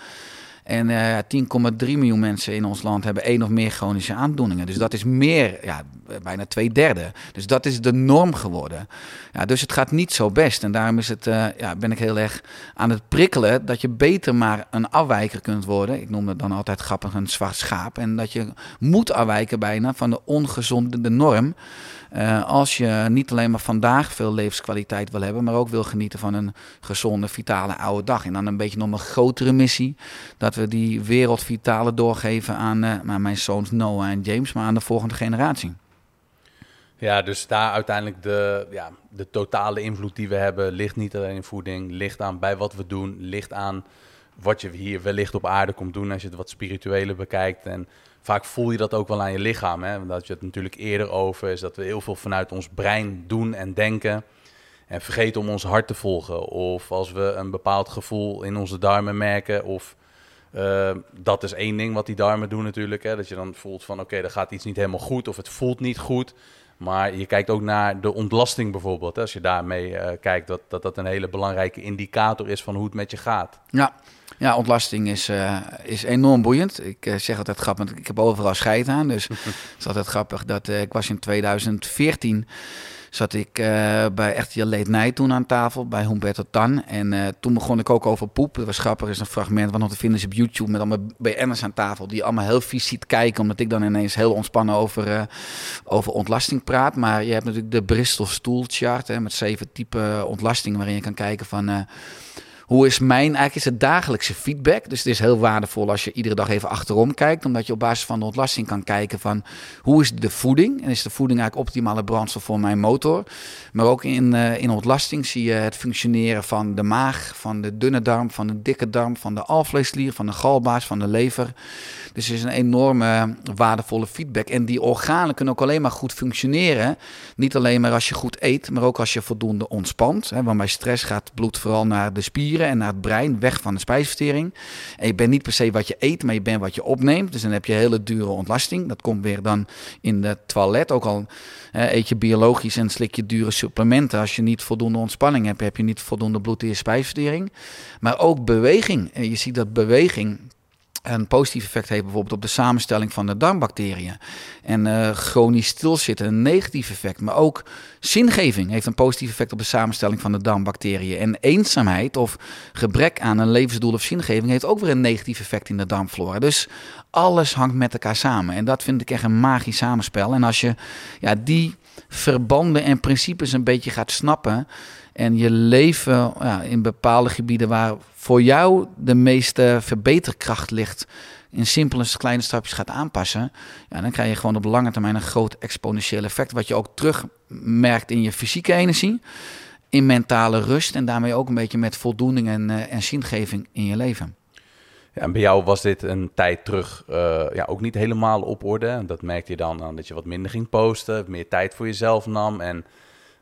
En uh, eh, 10,3 miljoen mensen in ons land hebben één of meer chronische aandoeningen. Dus dat is meer, ja, bijna twee derde. Dus dat is de norm geworden. Ja, dus het gaat niet zo best. En daarom is het, uh, ja, ben ik heel erg aan het prikkelen dat je beter maar een afwijker kunt worden. Ik noem het dan altijd grappig een zwart schaap. En dat je moet afwijken bijna van de ongezonde de norm. Uh, als je niet alleen maar vandaag veel levenskwaliteit wil hebben, maar ook wil genieten van een gezonde, vitale oude dag. En dan een beetje nog een grotere missie. Dat we die wereld vitale doorgeven aan uh, mijn zoons Noah en James, maar aan de volgende generatie. Ja, dus daar uiteindelijk de, ja, de totale invloed die we hebben, ligt niet alleen in voeding, ligt aan bij wat we doen, ligt aan wat je hier wellicht op aarde komt doen als je het wat spirituele bekijkt. En vaak voel je dat ook wel aan je lichaam. Hè? Dat je het natuurlijk eerder over is dat we heel veel vanuit ons brein doen en denken. En vergeten om ons hart te volgen. Of als we een bepaald gevoel in onze darmen merken. Of uh, dat is één ding wat die darmen doen natuurlijk. Hè? Dat je dan voelt van oké, okay, er gaat iets niet helemaal goed. Of het voelt niet goed. Maar je kijkt ook naar de ontlasting bijvoorbeeld. Als je daarmee uh, kijkt, dat, dat dat een hele belangrijke indicator is van hoe het met je gaat. Ja, ja, ontlasting is, uh, is enorm boeiend. Ik uh, zeg altijd grappig, ik heb overal scheid aan. Dus *laughs* het is altijd grappig dat uh, ik was in 2014 zat ik bij echt je late night toen aan tafel bij Humberto Tan. En toen begon ik ook over poep. Dat was grappig, is een fragment van nog te vinden is op YouTube met allemaal BN'ers aan tafel die allemaal heel vies ziet kijken, omdat ik dan ineens heel ontspannen over, over ontlasting praat. Maar je hebt natuurlijk de Bristol Stool Chart hè, met zeven type ontlasting waarin je kan kijken van hoe is mijn, eigenlijk is het dagelijkse feedback. Dus het is heel waardevol als je iedere dag even achterom kijkt. Omdat je op basis van de ontlasting kan kijken van hoe is de voeding. En is de voeding eigenlijk optimale brandstof voor mijn motor. Maar ook in, uh, in ontlasting zie je het functioneren van de maag, van de dunne darm, van de dikke darm, van de alvleesklier, van de galbaas, van de lever. Dus het is een enorme waardevolle feedback. En die organen kunnen ook alleen maar goed functioneren. Niet alleen maar als je goed eet, maar ook als je voldoende ontspant. Want bij stress gaat bloed vooral naar de spieren spieren en naar het brein, weg van de spijsvertering. En je bent niet per se wat je eet, maar je bent wat je opneemt. Dus dan heb je hele dure ontlasting. Dat komt weer dan in de toilet. Ook al eet je biologisch en slik je dure supplementen. Als je niet voldoende ontspanning hebt, heb je niet voldoende bloed in je spijsvertering. Maar ook beweging. En je ziet dat beweging een positief effect heeft bijvoorbeeld op de samenstelling van de darmbacteriën. En uh, chronisch stilzitten een negatief effect. Maar ook zingeving heeft een positief effect op de samenstelling van de darmbacteriën. En eenzaamheid of gebrek aan een levensdoel of zingeving heeft ook weer een negatief effect in de darmflora. Dus alles hangt met elkaar samen. En dat vind ik echt een magisch samenspel. En als je ja, die verbanden en principes een beetje gaat snappen en je leven ja, in bepaalde gebieden waar voor jou de meeste verbeterkracht ligt, in simpele kleine stapjes gaat aanpassen, ja, dan krijg je gewoon op lange termijn een groot exponentieel effect. Wat je ook terugmerkt in je fysieke energie, in mentale rust en daarmee ook een beetje met voldoening en, uh, en zingeving in je leven. Ja, en bij jou was dit een tijd terug uh, ja, ook niet helemaal op orde. Dat merkte je dan aan dat je wat minder ging posten, meer tijd voor jezelf nam en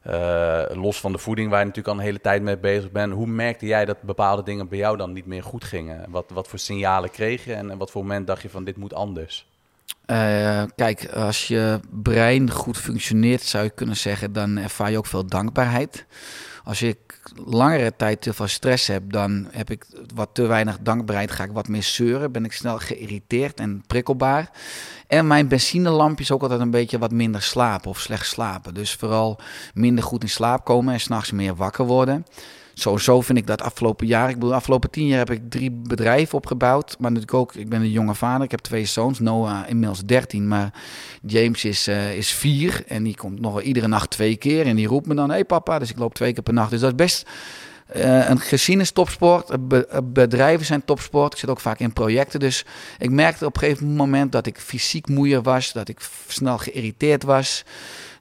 uh, los van de voeding, waar je natuurlijk al een hele tijd mee bezig bent. Hoe merkte jij dat bepaalde dingen bij jou dan niet meer goed gingen? Wat, wat voor signalen kreeg je en, wat voor moment dacht je van dit moet anders? Uh, kijk, als je brein goed functioneert, zou je kunnen zeggen, dan ervaar je ook veel dankbaarheid. Als ik langere tijd te veel stress heb, dan heb ik wat te weinig dankbaarheid, ga ik wat meer zeuren, ben ik snel geïrriteerd en prikkelbaar. En mijn benzinelampje is ook altijd een beetje wat minder slapen of slecht slapen. Dus vooral minder goed in slaap komen en s'nachts meer wakker worden. Sowieso vind ik dat afgelopen jaar, ik bedoel, afgelopen tien jaar heb ik drie bedrijven opgebouwd. Maar natuurlijk ook, ik ben een jonge vader, ik heb twee zoons. Noah inmiddels 13, maar James is, uh, is vier. En die komt nog iedere nacht twee keer. En die roept me dan, hey papa, dus ik loop twee keer per nacht. Dus dat is best uh, een gezin is topsport, be bedrijven zijn topsport. Ik zit ook vaak in projecten. Dus ik merkte op een gegeven moment dat ik fysiek moeier was, dat ik snel geïrriteerd was.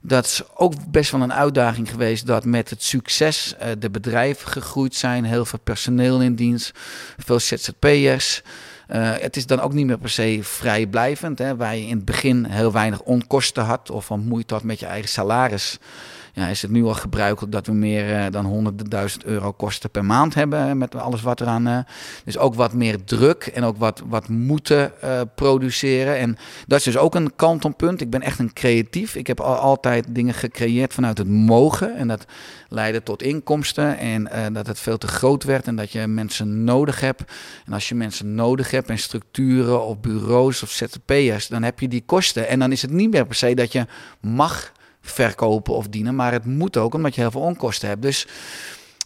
Dat is ook best wel een uitdaging geweest dat met het succes uh, de bedrijven gegroeid zijn, heel veel personeel in dienst, veel ZZP'ers. Uh, het is dan ook niet meer per se vrijblijvend. Hè, waar je in het begin heel weinig onkosten had of van moeite had met je eigen salaris ja, is het nu al gebruikelijk dat we meer uh, dan 100.000 euro kosten per maand hebben. Met alles wat eraan. Uh, dus ook wat meer druk en ook wat, wat moeten produceren. En dat is dus ook een kantelpunt. Ik ben echt een creatief. Ik heb al, altijd dingen gecreëerd vanuit het mogen. En dat leidde tot inkomsten. En dat het veel te groot werd. En dat je mensen nodig hebt. En als je mensen nodig hebt en structuren of bureaus of ZZP'ers, dan heb je die kosten. En dan is het niet meer per se dat je mag verkopen of dienen. Maar het moet ook, omdat je heel veel onkosten hebt. Dus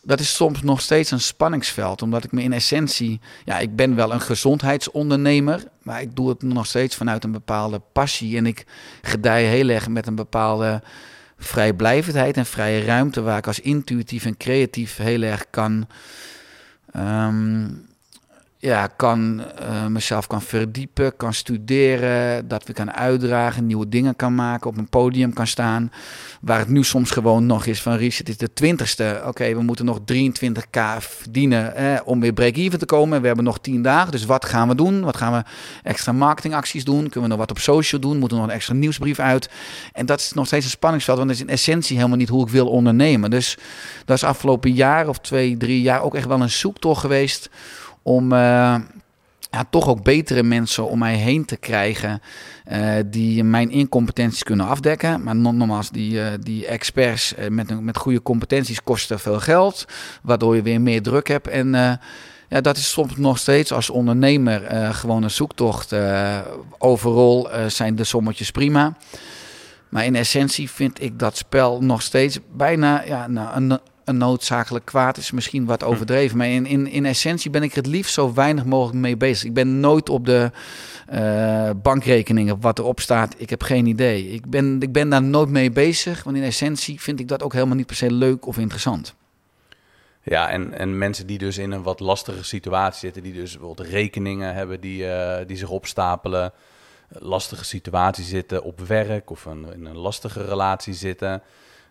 dat is soms nog steeds een spanningsveld. Omdat ik me in essentie. Ja, ik ben wel een gezondheidsondernemer. Maar ik doe het nog steeds vanuit een bepaalde passie. En ik gedij heel erg met een bepaalde vrijblijvendheid en vrije ruimte. Waar ik als intuïtief en creatief heel erg kan. Um, ja, kan uh, mezelf kan verdiepen, kan studeren, dat we kan uitdragen, nieuwe dingen kan maken, op een podium kan staan. Waar het nu soms gewoon nog is van Ries, het is de twintigste. Oké, we moeten nog 23k verdienen eh, om weer break-even te komen. We hebben nog 10 dagen, dus wat gaan we doen? Wat gaan we extra marketingacties doen? Kunnen we nog wat op social doen? Moeten we nog een extra nieuwsbrief uit? En dat is nog steeds een spanningsveld, want dat is in essentie helemaal niet hoe ik wil ondernemen. Dus dat is afgelopen jaar of twee, drie jaar ook echt wel een zoektocht geweest om uh, ja, toch ook betere mensen om mij heen te krijgen uh, die mijn incompetenties kunnen afdekken. Maar nogmaals, die, uh, die experts met, met goede competenties kosten veel geld, waardoor je weer meer druk hebt. En ja, dat is soms nog steeds als ondernemer gewoon een zoektocht. overal zijn de sommetjes prima. Maar in essentie vind ik dat spel nog steeds bijna ja, nou, een een noodzakelijk kwaad is misschien wat hm. overdreven. Maar in, in, in essentie ben ik het liefst zo weinig mogelijk mee bezig. Ik ben nooit op de uh, bankrekeningen wat erop staat. Ik heb geen idee. Ik ben, ik ben daar nooit mee bezig. Want in essentie vind ik dat ook helemaal niet per se leuk of interessant. Ja, en, en mensen die dus in een wat lastige situatie zitten, die dus bijvoorbeeld rekeningen hebben die, uh, die zich opstapelen, lastige situatie zitten op werk of een, in een lastige relatie zitten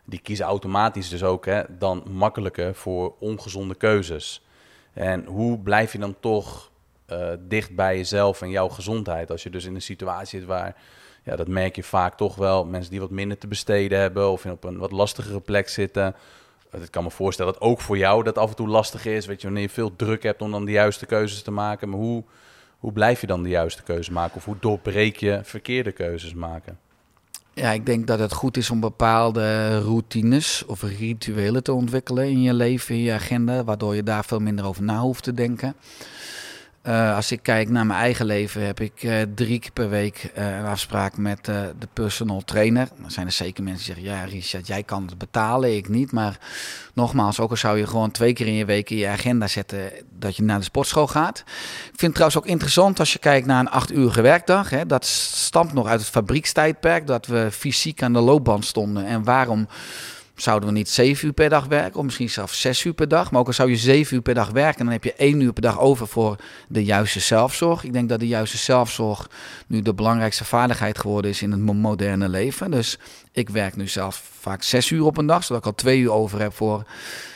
die kiezen automatisch dus ook hè, dan makkelijker voor ongezonde keuzes. En hoe blijf je dan toch uh, dicht bij jezelf en jouw gezondheid als je dus in een situatie zit waar, ja, dat merk je vaak toch wel, mensen die wat minder te besteden hebben of op een wat lastigere plek zitten, ik kan me voorstellen dat ook voor jou dat af en toe lastig is. Weet je, wanneer je veel druk hebt om dan de juiste keuzes te maken. Maar hoe, hoe blijf je dan de juiste keuze maken? Of hoe doorbreek je verkeerde keuzes maken? Ja, ik denk dat het goed is om bepaalde routines of rituelen te ontwikkelen in je leven, in je agenda, waardoor je daar veel minder over na hoeft te denken. Uh, als ik kijk naar mijn eigen leven, heb ik uh, drie keer per week uh, een afspraak met de personal trainer. Dan zijn er zeker mensen die zeggen: Ja, Richard, jij kan het betalen, ik niet. Maar nogmaals, ook al zou je gewoon twee keer in je week in je agenda zetten dat je naar de sportschool gaat. Ik vind het trouwens ook interessant als je kijkt naar een acht uurige werkdag. Hè, dat stamt nog uit het fabriekstijdperk, dat we fysiek aan de loopband stonden. En waarom zouden we niet zeven uur per dag werken, of misschien zelfs zes uur per dag. Maar ook al zou je zeven uur per dag werken, dan heb je één uur per dag over voor de juiste zelfzorg. Ik denk dat de juiste zelfzorg nu de belangrijkste vaardigheid geworden is in het moderne leven. Dus ik werk nu zelf vaak zes uur op een dag, zodat ik al twee uur over heb voor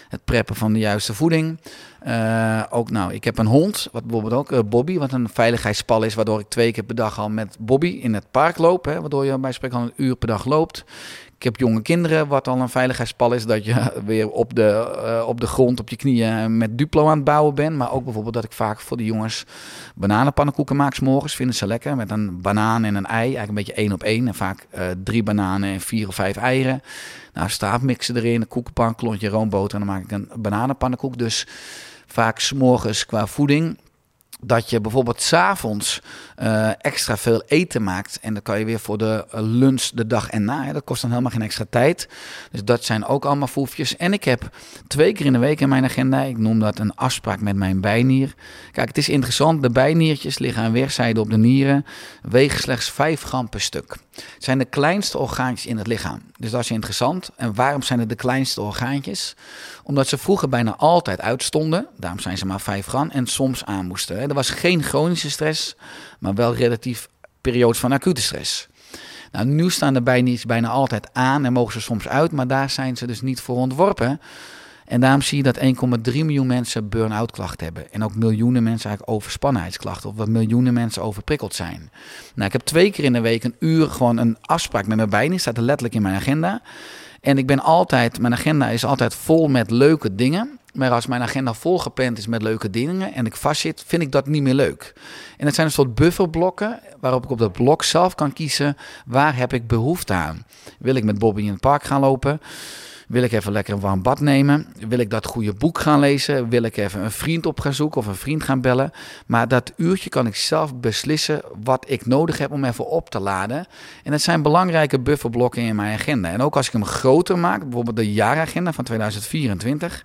het preppen van de juiste voeding. Uh, ook nou, ik heb een hond, wat bijvoorbeeld ook uh, Bobby, wat een veiligheidspal is, waardoor ik twee keer per dag al met Bobby in het park loop, hè, waardoor je bij spreken al een uur per dag loopt. Ik heb jonge kinderen, wat al een veiligheidspal is, dat je *laughs* weer op de, uh, op de grond, op je knieën met Duplo aan het bouwen bent. Maar ook bijvoorbeeld dat ik vaak voor de jongens bananenpannenkoeken maak s'morgens. Vinden ze lekker, met een banaan en een ei. Eigenlijk een beetje één op één. En vaak uh, drie bananen en vier of vijf eieren. Nou, staafmixen erin, een koekenpan, klontje roomboter en dan maak ik een bananenpannenkoek. Dus vaak s'morgens qua voeding dat je bijvoorbeeld s'avonds uh, extra veel eten maakt. En dan kan je weer voor de eh, lunch de dag en na. Hè. Dat kost dan helemaal geen extra tijd. Dus dat zijn ook allemaal foefjes. En ik heb twee keer in de week in mijn agenda, ik noem dat een afspraak met mijn bijnier. Kijk, het is interessant. De bijniertjes liggen aan weerszijden op de nieren. Wegen slechts 5 gram per stuk. Het zijn de kleinste orgaantjes in het lichaam. Dus dat is interessant. En waarom zijn het de kleinste orgaantjes? Omdat ze vroeger bijna altijd uitstonden. Daarom zijn ze maar 5 gram. En soms aan moesten. Er was geen chronische stress, wel relatief periodes van acute stress. Nou, nu staan de bijniers bijna altijd aan en mogen ze soms uit, maar daar zijn ze dus niet voor ontworpen. En daarom zie je dat 1,3 miljoen mensen burn-out klachten hebben. En ook miljoenen mensen eigenlijk overspannenheidsklachten. Of wat miljoenen mensen overprikkeld zijn. Nou, ik heb twee keer in de week een uur gewoon een afspraak met mijn bijnier. Staat er letterlijk in mijn agenda. En ik ben altijd, mijn agenda is altijd vol met leuke dingen. Maar als mijn agenda volgepland is met leuke dingen en ik vastzit, vind ik dat niet meer leuk. En het zijn een soort bufferblokken waarop ik op dat blok zelf kan kiezen waar heb ik behoefte aan. Wil ik met Bobby in het park gaan lopen? Wil ik even lekker een warm bad nemen? Wil ik dat goede boek gaan lezen? Wil ik even een vriend op gaan zoeken of een vriend gaan bellen? Maar dat uurtje kan ik zelf beslissen wat ik nodig heb om even op te laden. En dat zijn belangrijke bufferblokken in mijn agenda. En ook als ik hem groter maak, bijvoorbeeld de jaaragenda van 2024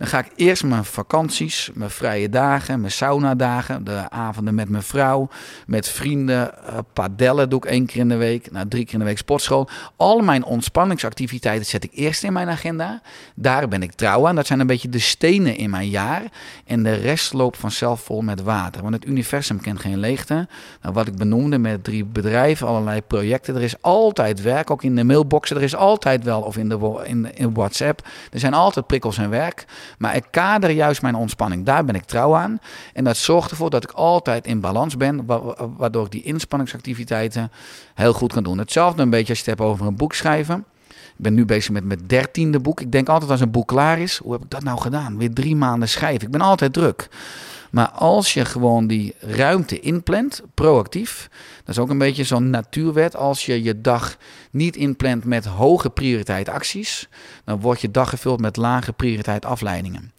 dan ga ik eerst mijn vakanties, mijn vrije dagen, mijn saunadagen, de avonden met mijn vrouw, met vrienden, uh, padellen doe ik één keer in de week, nou, drie keer in de week sportschool. Al mijn ontspanningsactiviteiten zet ik eerst in mijn agenda. Daar ben ik trouw aan. Dat zijn een beetje de stenen in mijn jaar. En de rest loopt vanzelf vol met water. Want het universum kent geen leegte. Nou, wat ik benoemde met drie bedrijven, allerlei projecten. Er is altijd werk, ook in de mailboxen. Er is altijd wel, of in, de, in WhatsApp. Er zijn altijd prikkels en werk. Maar ik kader juist mijn ontspanning. Daar ben ik trouw aan. En dat zorgt ervoor dat ik altijd in balans ben. Waardoor ik die inspanningsactiviteiten heel goed kan doen. Hetzelfde een beetje als je het hebt over een boek schrijven. Ik ben nu bezig met mijn dertiende boek. Ik denk altijd als een boek klaar is, hoe heb ik dat nou gedaan? Weer drie maanden schrijven. Ik ben altijd druk. Maar als je gewoon die ruimte inplant, proactief, dat is ook een beetje zo'n natuurwet. Als je je dag niet inplant met hoge prioriteit acties, dan wordt je dag gevuld met lage prioriteit afleidingen.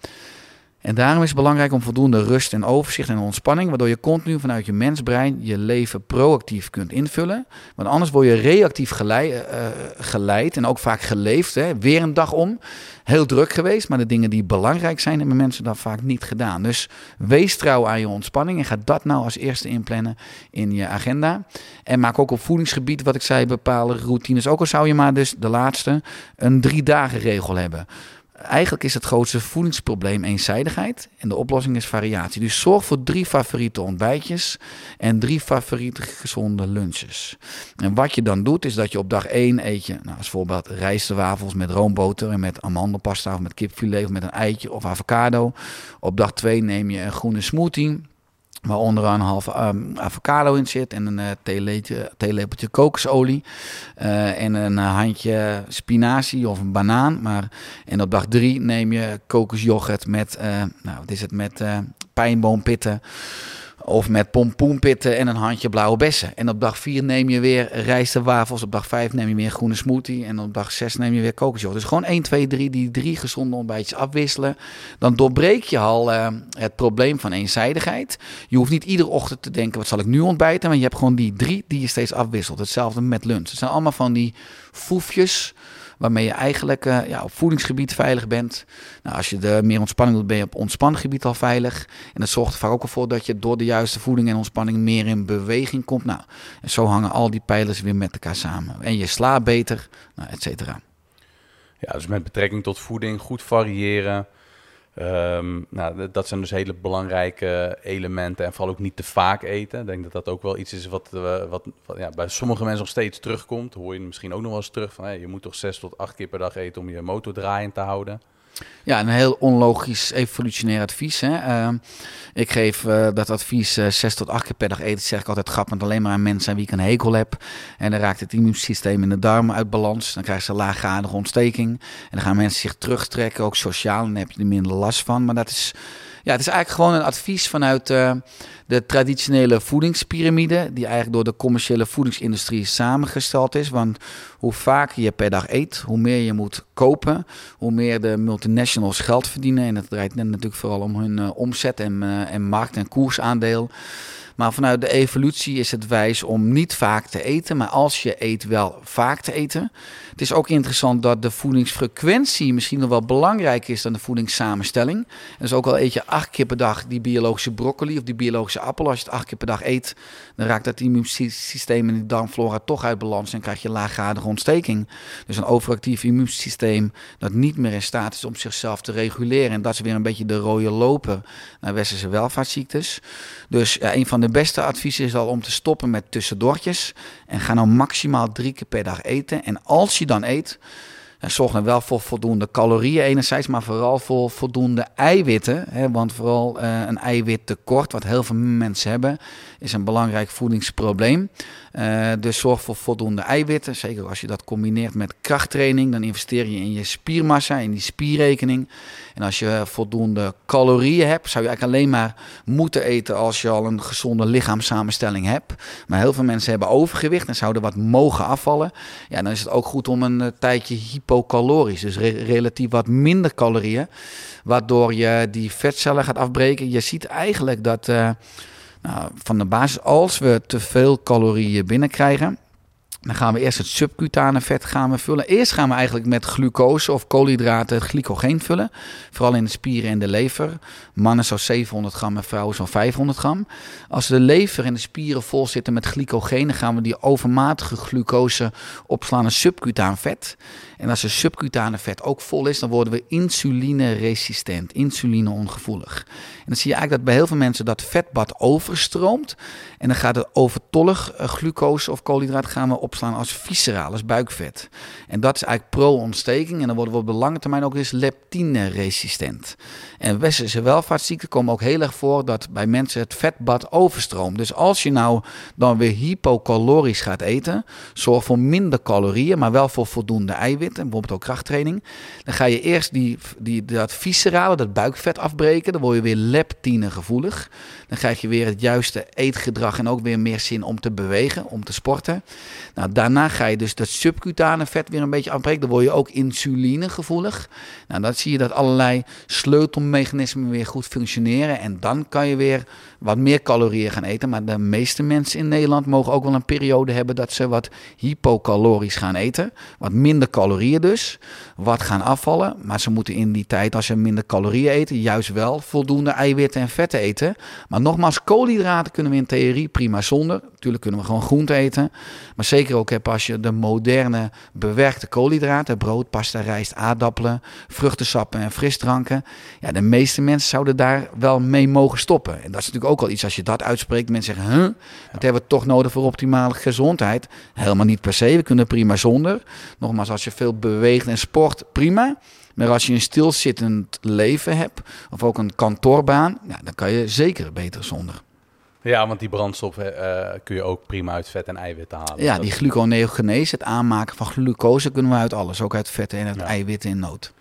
En daarom is het belangrijk om voldoende rust en overzicht en ontspanning, waardoor je continu vanuit je mensbrein je leven proactief kunt invullen. Want anders word je reactief geleid, uh, geleid en ook vaak geleefd. Hè. Weer een dag om. Heel druk geweest, maar de dingen die belangrijk zijn, hebben mensen dat vaak niet gedaan. Dus wees trouw aan je ontspanning en ga dat nou als eerste inplannen in je agenda. En maak ook op voedingsgebied, wat ik zei, bepaalde routines. Ook al zou je maar dus de laatste een drie dagen regel hebben. Eigenlijk is het grootste voedingsprobleem eenzijdigheid en de oplossing is variatie. Dus zorg voor drie favoriete ontbijtjes en drie favoriete gezonde lunches. En wat je dan doet is dat je op dag 1 eet je, nou, als voorbeeld rijstwafels met roomboter en met amandelpasta of met kipfilet of met een eitje of avocado. Op dag 2 neem je een groene smoothie. Waar onder een half um, avocado in zit en een uh, theelepeltje, kokosolie. Uh, en een handje spinazie of een banaan. Maar en op dag drie neem je kokosyoghurt met, nou wat is het, met pijnboompitten. Of met pompoenpitten en een handje blauwe bessen. En op dag 4 neem je weer rijst en wafels. Op dag 5 neem je weer groene smoothie. En op dag 6 neem je weer kokosjoghurt. Dus gewoon 1, 2, 3, die drie gezonde ontbijtjes afwisselen. Dan doorbreek je al uh, het probleem van eenzijdigheid. Je hoeft niet iedere ochtend te denken, wat zal ik nu ontbijten? Maar je hebt gewoon die drie die je steeds afwisselt. Hetzelfde met lunch. Het zijn allemaal van die foefjes waarmee je eigenlijk uh, ja, op voedingsgebied veilig bent. Nou, als je er meer ontspanning wilt, ben je op ontspannengebied al veilig. En dat zorgt er vaak ook voor dat je door de juiste voeding en ontspanning meer in beweging komt. Nou, en zo hangen al die pijlers weer met elkaar samen. En je slaapt beter, nou, et cetera. Ja, dus met betrekking tot voeding, goed variëren. Um, nou, dat zijn dus hele belangrijke elementen. En vooral ook niet te vaak eten. Ik denk dat dat ook wel iets is wat, uh, wat, ja, bij sommige mensen nog steeds terugkomt. Hoor je misschien ook nog wel eens terug van je moet toch zes tot acht keer per dag eten om je motor draaiend te houden. Ja, een heel onlogisch evolutionair advies. Hè? Uh, ik geef uh, dat advies uh, zes tot acht keer per dag eten. zeg ik altijd grappig alleen maar aan mensen aan wie ik een hekel heb. En dan raakt het immuunsysteem in de darmen uit balans. Dan krijgen ze laaggradige ontsteking. En dan gaan mensen zich terugtrekken, ook sociaal. En dan heb je er minder last van. Maar dat is ja, het is eigenlijk gewoon een advies vanuit uh, de traditionele voedingspyramide, die eigenlijk door de commerciële voedingsindustrie samengesteld is. Want hoe vaker je per dag eet, hoe meer je moet kopen, hoe meer de multinationals geld verdienen. En het draait natuurlijk vooral om hun uh, omzet en, uh, en markt- en koersaandeel. Maar vanuit de evolutie is het wijs om niet vaak te eten, maar als je eet, wel vaak te eten. Het is ook interessant dat de voedingsfrequentie misschien nog wel belangrijker is dan de voedingssamenstelling. En dus ook al eet je acht keer per dag die biologische broccoli of die biologische appel. Als je het acht keer per dag eet, dan raakt dat immuunsysteem en die darmflora toch uit balans en krijg je laaggradige ontsteking. Dus een overactief immuunsysteem dat niet meer in staat is om zichzelf te reguleren. En dat is weer een beetje de rode loper naar westerse welvaartsziektes. Dus ja, een van de beste adviezen is al om te stoppen met tussendoortjes. En ga nou maximaal drie keer per dag eten. En als je dan eet, zorg dan wel voor voldoende calorieën enerzijds, maar vooral voor voldoende eiwitten. Hè, want vooral uh, een eiwittekort, wat heel veel mensen hebben, is een belangrijk voedingsprobleem. Uh, dus zorg voor voldoende eiwitten. Zeker als je dat combineert met krachttraining, dan investeer je in je spiermassa, in die spierrekening. En als je voldoende calorieën hebt, zou je eigenlijk alleen maar moeten eten als je al een gezonde lichaamssamenstelling hebt. Maar heel veel mensen hebben overgewicht en zouden wat mogen afvallen. Ja, dan is het ook goed om een uh, tijdje hypocalorisch, dus re relatief wat minder calorieën, waardoor je die vetcellen gaat afbreken. Je ziet eigenlijk dat. Uh, nou, van de basis, als we te veel calorieën binnenkrijgen, dan gaan we eerst het subcutane vet gaan we vullen. Eerst gaan we eigenlijk met glucose of koolhydraten het glycogeen vullen. Vooral in de spieren en de lever. Mannen zo 700 gram en vrouwen zo'n 500 gram. Als de lever en de spieren vol zitten met glycogeen, gaan we die overmatige glucose opslaan in subcutaan vet. En als de subcutane vet ook vol is, dan worden we insulineresistent, insulineongevoelig. En dan zie je eigenlijk dat bij heel veel mensen dat vetbad overstroomt. En dan gaat het overtollig uh, glucose of koolhydraat gaan we opslaan als visceraal, als buikvet. En dat is eigenlijk pro-ontsteking. En dan worden we op de lange termijn ook eens leptine-resistent. En westerse welvaartsziekten komen ook heel erg voor dat bij mensen het vetbad overstroomt. Dus als je nou dan weer hypocalorisch gaat eten, zorg voor minder calorieën, maar wel voor voldoende eiwit en bijvoorbeeld ook krachttraining. Dan ga je eerst die, die, dat viscerale, dat buikvet afbreken. Dan word je weer leptine gevoelig. Dan krijg je weer het juiste eetgedrag en ook weer meer zin om te bewegen, om te sporten. Nou, daarna ga je dus dat subcutane vet weer een beetje afbreken. Dan word je ook insuline gevoelig. Nou, dan zie je dat allerlei sleutelmechanismen weer goed functioneren. En dan kan je weer wat meer calorieën gaan eten. Maar de meeste mensen in Nederland mogen ook wel een periode hebben dat ze wat hypocalorisch gaan eten. Wat minder calorieën dus. Wat gaan afvallen. Maar ze moeten in die tijd, als ze minder calorieën eten, juist wel voldoende eiwitten en vetten eten. Maar nogmaals, koolhydraten kunnen we in theorie prima zonder. Natuurlijk kunnen we gewoon groente eten. Maar zeker ook heb als je de moderne bewerkte koolhydraten, brood, pasta, rijst, aardappelen, vruchtensappen en frisdranken. Ja, de meeste mensen zouden daar wel mee mogen stoppen. En dat is natuurlijk ook al iets als je dat uitspreekt. Mensen zeggen, huh, dat hebben we toch nodig voor optimale gezondheid. Helemaal niet per se, we kunnen prima zonder. Nogmaals, als je veel beweegt en sport, prima. Maar als je een stilzittend leven hebt, of ook een kantoorbaan, ja, dan kan je zeker beter zonder. Ja, want die brandstof uh, kun je ook prima uit vet en eiwitten halen. Ja, die gluconeogenese, het aanmaken van glucose, kunnen we uit alles. Ook uit vetten en uit eiwitten in nood.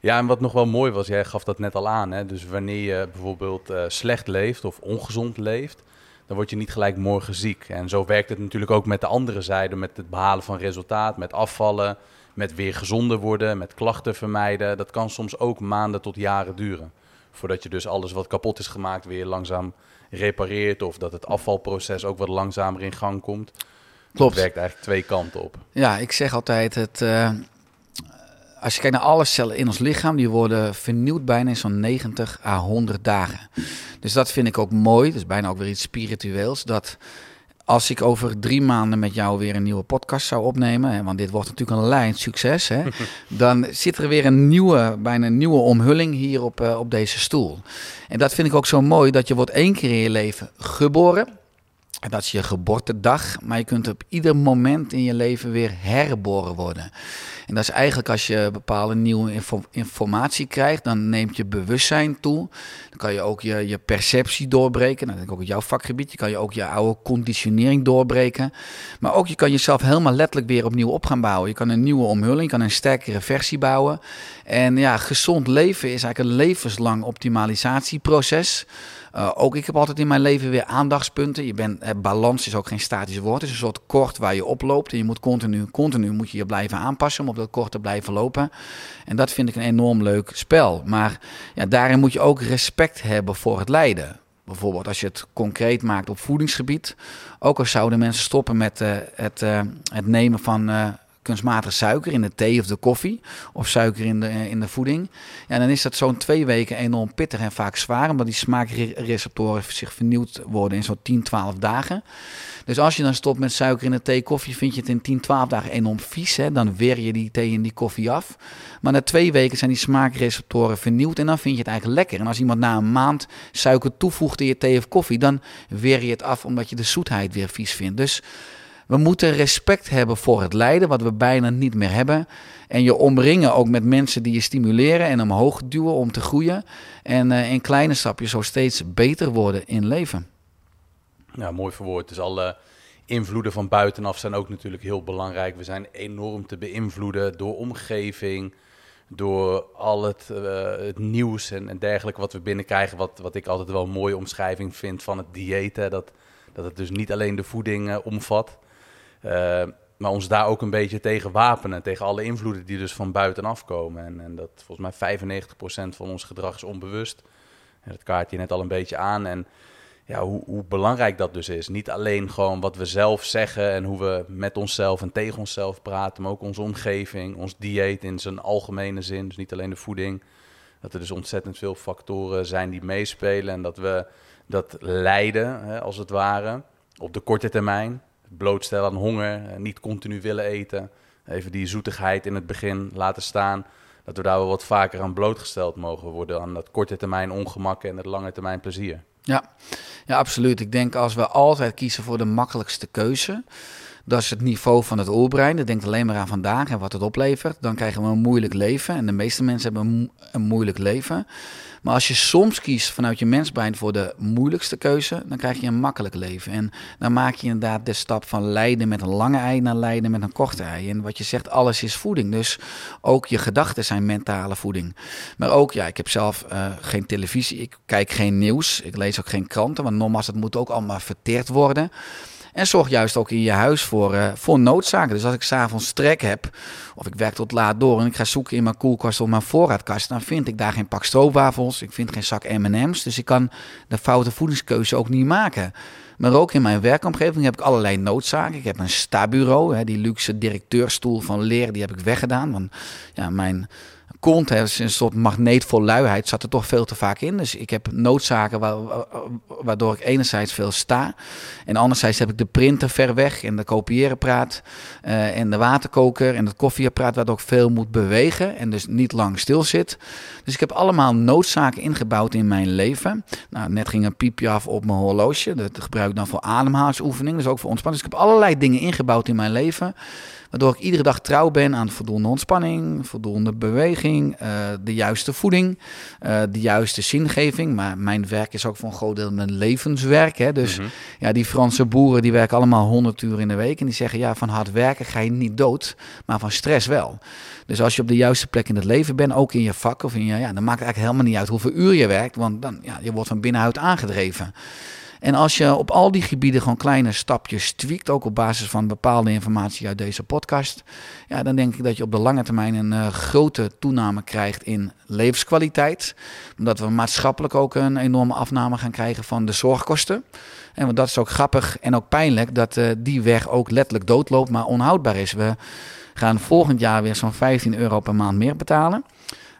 Ja, en wat nog wel mooi was, jij gaf dat net al aan. Hè? Dus wanneer je bijvoorbeeld uh, slecht leeft of ongezond leeft, dan word je niet gelijk morgen ziek. En zo werkt het natuurlijk ook met de andere zijde, met het behalen van resultaat, met afvallen, met weer gezonder worden, met klachten vermijden. Dat kan soms ook maanden tot jaren duren. Voordat je dus alles wat kapot is gemaakt weer langzaam repareert of dat het afvalproces ook wat langzamer in gang komt. Klopt. Het werkt eigenlijk twee kanten op. Ja, ik zeg altijd het. Uh, als je kijkt naar alle cellen in ons lichaam, die worden vernieuwd bijna in zo'n 90 à 100 dagen. Dus dat vind ik ook mooi. Dat is bijna ook weer iets spiritueels. Dat als ik over drie maanden met jou weer een nieuwe podcast zou opnemen, hè, want dit wordt natuurlijk een lijn succes, hè, *laughs* dan zit er weer een nieuwe, bijna een nieuwe omhulling hier op, uh, op deze stoel. En dat vind ik ook zo mooi, dat je wordt één keer in je leven geboren. Dat is je geboortedag, maar je kunt op ieder moment in je leven weer herboren worden. En dat is eigenlijk als je bepaalde nieuwe informatie krijgt, dan neemt je bewustzijn toe. Dan kan je ook je, je perceptie doorbreken. Nou, dat denk ik ook in jouw vakgebied. Je kan je ook je oude conditionering doorbreken. Maar ook je kan jezelf helemaal letterlijk weer opnieuw op gaan bouwen. Je kan een nieuwe omhulling, je kan een sterkere versie bouwen. En ja, gezond leven is eigenlijk een levenslang optimalisatieproces. Uh, ook ik heb altijd in mijn leven weer aandachtspunten. Je bent, eh, balans is ook geen statisch woord. Het is een soort kort waar je oploopt. En je moet continu, continu moet je je blijven aanpassen om op dat kort te blijven lopen. En dat vind ik een enorm leuk spel. Maar ja, daarin moet je ook respect hebben voor het lijden. Bijvoorbeeld als je het concreet maakt op voedingsgebied. Ook al zouden mensen stoppen met uh, het, uh, het nemen van kunstmatig suiker in de thee of de koffie. Of suiker in de, in de voeding. Ja, dan is dat zo'n twee weken enorm pittig en vaak zwaar. Omdat die smaakreceptoren zich vernieuwd worden in zo'n 10, 12 dagen. Dus als je dan stopt met suiker in de thee, koffie, vind je het in 10, 12 dagen enorm vies. Hè? Dan weer je die thee en die koffie af. Maar na twee weken zijn die smaakreceptoren vernieuwd en dan vind je het eigenlijk lekker. En als iemand na een maand suiker toevoegt in je thee of koffie, dan weer je het af omdat je de zoetheid weer vies vindt. Dus we moeten respect hebben voor het lijden, wat we bijna niet meer hebben. En je omringen ook met mensen die je stimuleren en omhoog duwen om te groeien. En uh, in kleine stapjes zo steeds beter worden in leven. Ja, mooi verwoord. Dus alle invloeden van buitenaf zijn ook natuurlijk heel belangrijk. We zijn enorm te beïnvloeden door omgeving, door al het, uh, het nieuws en, en, dergelijke wat we binnenkrijgen. Wat, wat ik altijd wel een mooie omschrijving vind van het dieet. Dat, dat het dus niet alleen de voeding uh, omvat. Uh, maar ons daar ook een beetje tegen wapenen. Tegen alle invloeden die dus van buitenaf komen. En, en dat volgens mij 95% van ons gedrag is onbewust. En dat kaart je net al een beetje aan. En ja, hoe, hoe, belangrijk dat dus is. Niet alleen gewoon wat we zelf zeggen en hoe we met onszelf en tegen onszelf praten, maar ook onze omgeving, ons dieet in zijn algemene zin. Dus niet alleen de voeding. Dat er dus ontzettend veel factoren zijn die meespelen en dat we dat lijden, hè, als het ware, op de korte termijn blootstellen aan honger, eh, niet continu willen eten. Even die zoetigheid in het begin laten staan. Dat we daar wel wat vaker aan blootgesteld mogen worden. Aan dat korte termijn ongemak en het lange termijn plezier. Ja. ja, absoluut. Ik denk als we altijd kiezen voor de makkelijkste keuze. Dat is het niveau van het oerbrein. Dat denkt alleen maar aan vandaag en wat het oplevert. Dan krijgen we een moeilijk leven. En de meeste mensen hebben een moeilijk leven. Maar als je soms kiest vanuit je mensbrein voor de moeilijkste keuze, dan krijg je een makkelijk leven. En dan maak je inderdaad de stap van lijden met een lange ei naar lijden met een korte ei. En wat je zegt, alles is voeding. Dus ook je gedachten zijn mentale voeding. Maar ook, ja, ik heb zelf uh, geen televisie, ik kijk geen nieuws, ik lees ook geen kranten, want nogmaals, het moet ook allemaal verteerd worden. En zorg juist ook in je huis voor, uh, voor noodzaken. Dus als ik s'avonds trek heb, of ik werk tot laat door en ik ga zoeken in mijn koelkast of mijn voorraadkast, dan vind ik daar geen pak stroopwafels, ik vind geen zak M&M's. Dus ik kan de foute voedingskeuze ook niet maken. Maar ook in mijn werkomgeving heb ik allerlei noodzaken. Ik heb een stabureau, hè, die luxe directeurstoel van leer, die heb ik weggedaan. Want ja, mijn kont, hè, een soort magneet voor luiheid, zat er toch veel te vaak in. Dus ik heb noodzaken waardoor ik enerzijds veel sta. En anderzijds heb ik de printer ver weg en de kopieerapparaat uh, en de waterkoker en het koffieapparaat, waardoor ik veel moet bewegen en dus niet lang stil zit. Dus ik heb allemaal noodzaken ingebouwd in mijn leven. Nou, net ging een piepje af op mijn horloge. Dat gebruik ik dan voor ademhalingsoefening, dus ook voor ontspanning. Dus ik heb allerlei dingen ingebouwd in mijn leven Waardoor ik iedere dag trouw ben aan voldoende ontspanning, voldoende beweging, uh, de juiste voeding, uh, de juiste zingeving. Maar mijn werk is ook voor een groot deel mijn levenswerk. Hè? Dus mm -hmm. ja, die Franse boeren die werken allemaal 100 uur in de week. En die zeggen ja, van hard werken ga je niet dood, maar van stress wel. Dus als je op de juiste plek in het leven bent, ook in je vak of in je, ja, dan maakt het eigenlijk helemaal niet uit hoeveel uur je werkt, want dan, ja, je wordt van binnenuit aangedreven. En als je op al die gebieden gewoon kleine stapjes tweakt, ook op basis van bepaalde informatie uit deze podcast, ja, dan denk ik dat je op de lange termijn een uh, grote toename krijgt in levenskwaliteit. Omdat we maatschappelijk ook een enorme afname gaan krijgen van de zorgkosten. En want dat is ook grappig en ook pijnlijk dat uh, die weg ook letterlijk doodloopt, maar onhoudbaar is. We gaan volgend jaar weer zo'n 15 euro per maand meer betalen.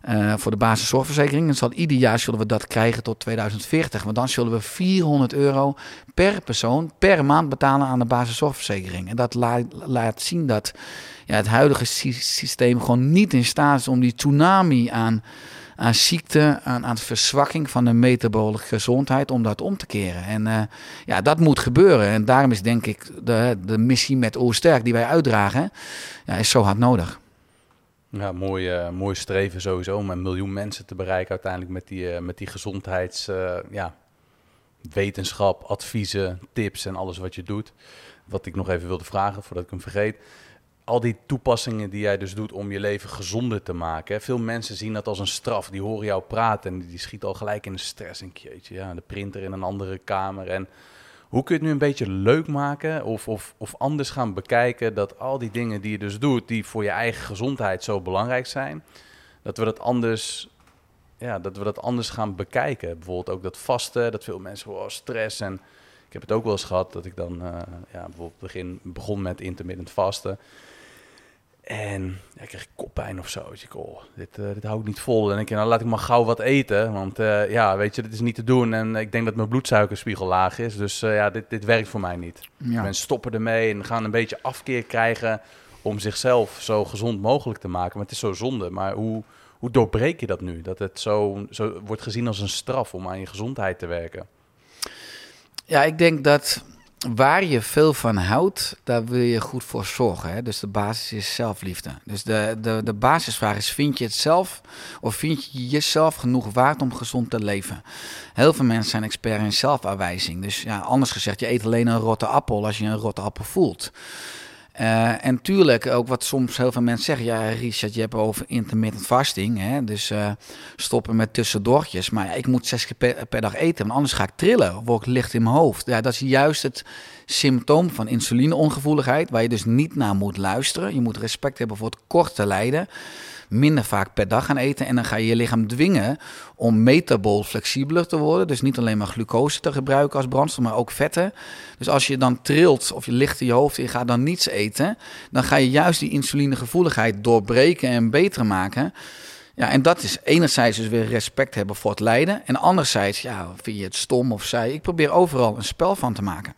Uh, voor de basiszorgverzekering. En zal ieder jaar zullen we dat krijgen tot 2040. Want dan zullen we 400 euro per persoon per maand betalen aan de basiszorgverzekering. En dat laat, laat zien dat ja, het huidige systeem gewoon niet in staat is om die tsunami aan, aan ziekte, aan, aan verzwakking van de metabole gezondheid, om dat om te keren. En uh, ja, dat moet gebeuren. En daarom is denk ik de, de missie met Oosterk die wij uitdragen, ja, is zo hard nodig. Ja, mooi, uh, mooi streven sowieso om een miljoen mensen te bereiken uiteindelijk met die, uh, met die gezondheids, uh, ja, wetenschap, adviezen, tips en alles wat je doet. Wat ik nog even wilde vragen voordat ik hem vergeet. Al die toepassingen die jij dus doet om je leven gezonder te maken. Veel mensen zien dat als een straf. Die horen jou praten en die schieten al gelijk in de stress. Ja, de printer in een andere kamer en hoe kun je het nu een beetje leuk maken of, of, of anders gaan bekijken dat al die dingen die je dus doet, die voor je eigen gezondheid zo belangrijk zijn, dat we dat anders, ja, dat we dat anders gaan bekijken. Bijvoorbeeld ook dat vasten, dat veel mensen oh, stress en ik heb het ook wel eens gehad dat ik dan uh, ja, bijvoorbeeld begin, begon met intermittent vasten. En ja, ik kreeg koppijn of zo. Dus ik, oh, dit, uh, dit hou ik niet vol. En dan denk ik, nou laat ik maar gauw wat eten. Want uh, ja, weet je, dit is niet te doen. En ik denk dat mijn bloedsuikerspiegel laag is. Dus uh, ja, dit, dit werkt voor mij niet. Ja. Mensen stoppen ermee en gaan een beetje afkeer krijgen om zichzelf zo gezond mogelijk te maken. Maar het is zo zonde. Maar hoe, hoe doorbreek je dat nu? Dat het zo, zo wordt gezien als een straf om aan je gezondheid te werken. Ja, ik denk dat waar je veel van houdt, daar wil je goed voor zorgen. Hè? Dus de basis is zelfliefde. Dus de, de, de basisvraag is: vind je het zelf of vind je jezelf genoeg waard om gezond te leven? Heel veel mensen zijn expert in zelfafwijzing. Dus ja, anders gezegd, je eet alleen een rotte appel als je een rotte appel voelt. Uh, en tuurlijk, ook wat soms heel veel mensen zeggen, ja Richard, je hebt over intermittent fasting, hè? dus uh, stoppen met tussendoortjes. Maar ja, ik moet zes keer per, per, dag eten, want anders ga ik trillen, of word ik licht in mijn hoofd. Ja, dat is juist het symptoom van insulineongevoeligheid, waar je dus niet naar moet luisteren. Je moet respect hebben voor het korte lijden minder vaak per dag gaan eten. En dan ga je je lichaam dwingen om metabol flexibeler te worden. Dus niet alleen maar glucose te gebruiken als brandstof, maar ook vetten. Dus als je dan trilt of je ligt in je hoofd en je gaat dan niets eten, dan ga je juist die insulinegevoeligheid doorbreken en beter maken. Ja, en dat is enerzijds dus weer respect hebben voor het lijden. En anderzijds, ja, vind je het stom of zij. Ik probeer overal een spel van te maken.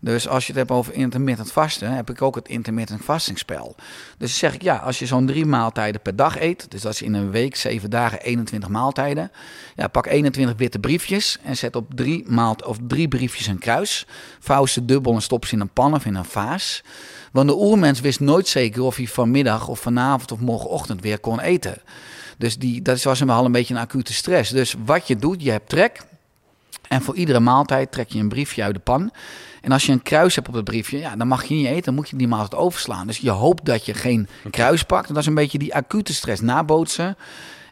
Dus als je het hebt over intermittent vasten, heb ik ook het intermittent fastingspel. Dus zeg ik ja, als je zo'n drie maaltijden per dag eet, dus dat is in een week, zeven dagen, 21 maaltijden. Ja, pak 21 witte briefjes en zet op drie, maalt, of drie briefjes een kruis. Vouw ze dubbel en stop ze in een pan of in een vaas. Want de oermens wist nooit zeker of hij vanmiddag of vanavond of morgenochtend weer kon eten. Dus die, dat was hem wel een beetje een acute stress. Dus wat je doet, je hebt trek. En voor iedere maaltijd trek je een briefje uit de pan. En als je een kruis hebt op het briefje, ja, dan mag je niet eten, dan moet je die maaltijd overslaan. Dus je hoopt dat je geen kruis pakt. En dat is een beetje die acute stress nabootsen.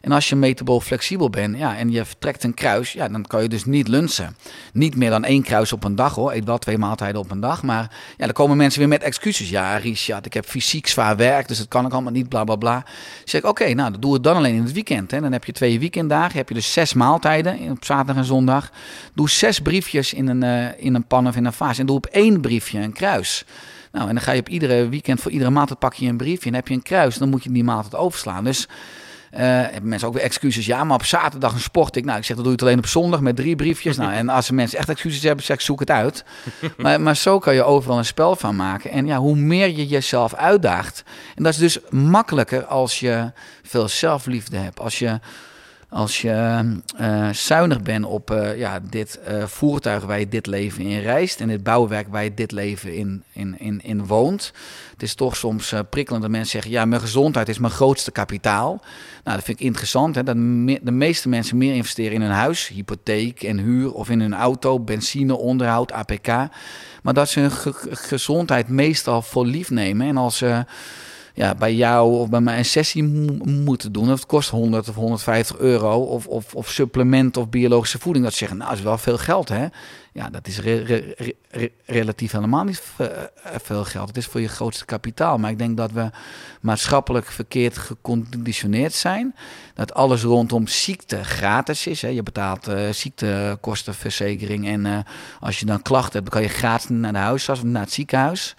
En als je metabol flexibel bent ja, en je vertrekt een kruis, ja, dan kan je dus niet lunchen. Niet meer dan één kruis op een dag hoor. Eet wel twee maaltijden op een dag. Maar ja, dan komen mensen weer met excuses. Ja, Richard, ik heb fysiek zwaar werk, dus dat kan ik allemaal niet, bla bla bla. zeg ik, oké, nou, dan doe het dan alleen in het weekend. Hè. Dan heb je twee weekenddagen, heb je dus zes maaltijden op zaterdag en zondag. Doe zes briefjes in een, uh, in een pan of in een vaas. En doe op één briefje een kruis. Nou, en dan ga je op iedere weekend voor iedere maaltijd pak je een briefje en heb je een kruis. Dan moet je die maaltijd overslaan. Dus hebben mensen ook weer excuses. Ja, maar op zaterdag een sport ik. Nou, ik zeg, dat doe je het alleen op zondag met drie briefjes. Nou, en als mensen echt excuses hebben, zeg ik, zoek het uit. *laughs* maar, maar zo kan je overal een spel van maken. En ja, hoe meer je jezelf uitdaagt. En dat is dus makkelijker als je veel zelfliefde hebt. Als je als je uh, zuinig bent op uh, ja, dit voertuig waar je dit leven in reist en dit bouwwerk waar je dit leven in, in, in, in woont. Het is toch soms prikkelend dat mensen zeggen, ja, mijn gezondheid is mijn grootste kapitaal. Nou, dat vind ik interessant, hè, dat de meeste mensen meer investeren in hun huis, hypotheek en huur of in hun auto, benzine, onderhoud, APK. Maar dat ze hun gezondheid meestal voor lief nemen en als ze ja, bij jou of bij mij een sessie moeten doen. Het kost 100 of 150 euro. Of, of, of supplement of biologische voeding. Dat ze zeggen, nou, is wel veel geld, hè? Ja, dat is relatief helemaal niet eh, veel geld. Het is voor je grootste kapitaal. Maar ik denk dat we maatschappelijk verkeerd geconditioneerd zijn. Dat alles rondom ziekte gratis is. Hè. Je betaalt uh, ziektekostenverzekering. En uh, als je dan klachten hebt, dan kan je gratis naar de huisarts of naar het ziekenhuis.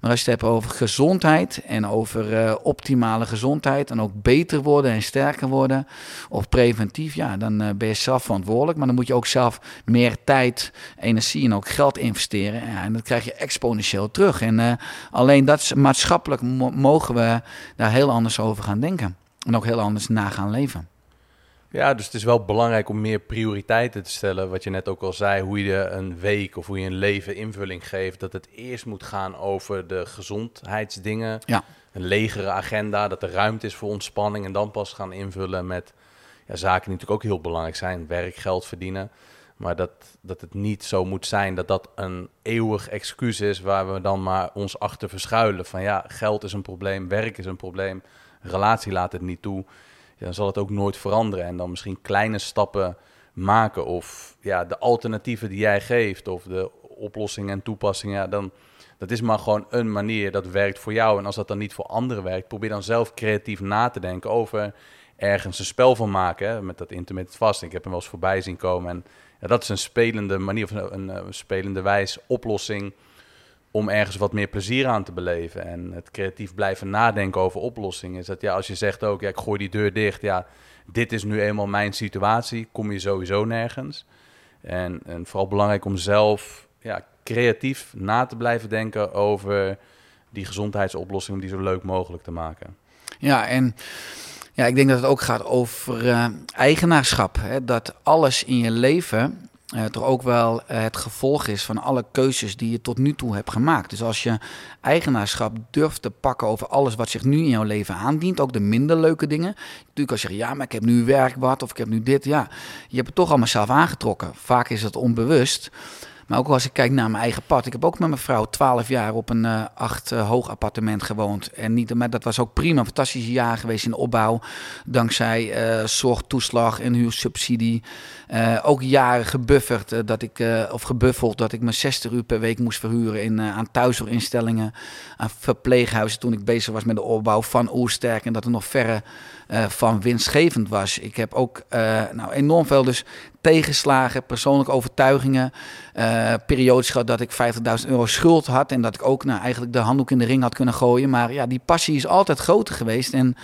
Maar als je het hebt over gezondheid en over uh, optimale gezondheid en ook beter worden en sterker worden of preventief, ja, dan uh, ben je zelf verantwoordelijk. Maar dan moet je ook zelf meer tijd, energie en ook geld investeren. Ja, en dat krijg je exponentieel terug. En uh, alleen dat maatschappelijk mogen we daar heel anders over gaan denken. En ook heel anders na gaan leven. Ja, dus het is wel belangrijk om meer prioriteiten te stellen. Wat je net ook al zei, hoe je een week of hoe je een leven invulling geeft. Dat het eerst moet gaan over de gezondheidsdingen. Ja. Een legere agenda, dat er ruimte is voor ontspanning. En dan pas gaan invullen met ja, zaken die natuurlijk ook heel belangrijk zijn. Werk, geld verdienen. Maar dat, dat het niet zo moet zijn dat dat een eeuwig excuus is waar we dan maar ons achter verschuilen. Van ja, geld is een probleem, werk is een probleem, relatie laat het niet toe dan zal het ook nooit veranderen. En dan misschien kleine stappen maken of ja, de alternatieven die jij geeft of de oplossingen en toepassingen, ja, dan dat is maar gewoon een manier dat werkt voor jou. En als dat dan niet voor anderen werkt, probeer dan zelf creatief na te denken over ergens een spel van maken met dat intermittent vast. Ik heb hem wel eens voorbij zien komen en ja, dat is een spelende manier of een, een spelende wijs oplossing om ergens wat meer plezier aan te beleven. En het creatief blijven nadenken over oplossingen. Is dat ja, als je zegt ook, ja, ik gooi die deur dicht. Ja, dit is nu eenmaal mijn situatie. Kom je sowieso nergens. En, en vooral belangrijk om zelf ja, creatief na te blijven denken over die gezondheidsoplossing. Om die zo leuk mogelijk te maken. Ja, en ja, ik denk dat het ook gaat over uh, eigenaarschap. Hè? Dat alles in je leven uh, toch ook wel uh, het gevolg is van alle keuzes die je tot nu toe hebt gemaakt. Dus als je eigenaarschap durft te pakken over alles wat zich nu in jouw leven aandient, ook de minder leuke dingen. Natuurlijk als je zegt, ja, maar ik heb nu werk wat of ik heb nu dit. Ja, je hebt het toch allemaal zelf aangetrokken. Vaak is het onbewust. Maar ook als ik kijk naar mijn eigen pad. Ik heb ook met mijn vrouw twaalf jaar op een uh, acht uh, hoog appartement gewoond. En niet, dat was ook prima. Fantastisch jaar geweest in de opbouw. Dankzij uh, zorgtoeslag en huursubsidie. ook jaren gebufferd dat ik, of gebuffeld dat ik me 60 uur per week moest verhuren in, aan thuiszorginstellingen. Aan verpleeghuizen toen ik bezig was met de opbouw van Oersterk. En dat er nog verre van winstgevend was. Ik heb ook nou, enorm veel dus tegenslagen, persoonlijke overtuigingen. Uh, periodes gehad dat ik 50.000 euro schuld had. En dat ik ook nou, eigenlijk de handdoek in de ring had kunnen gooien. Maar ja, die passie is altijd groter geweest. En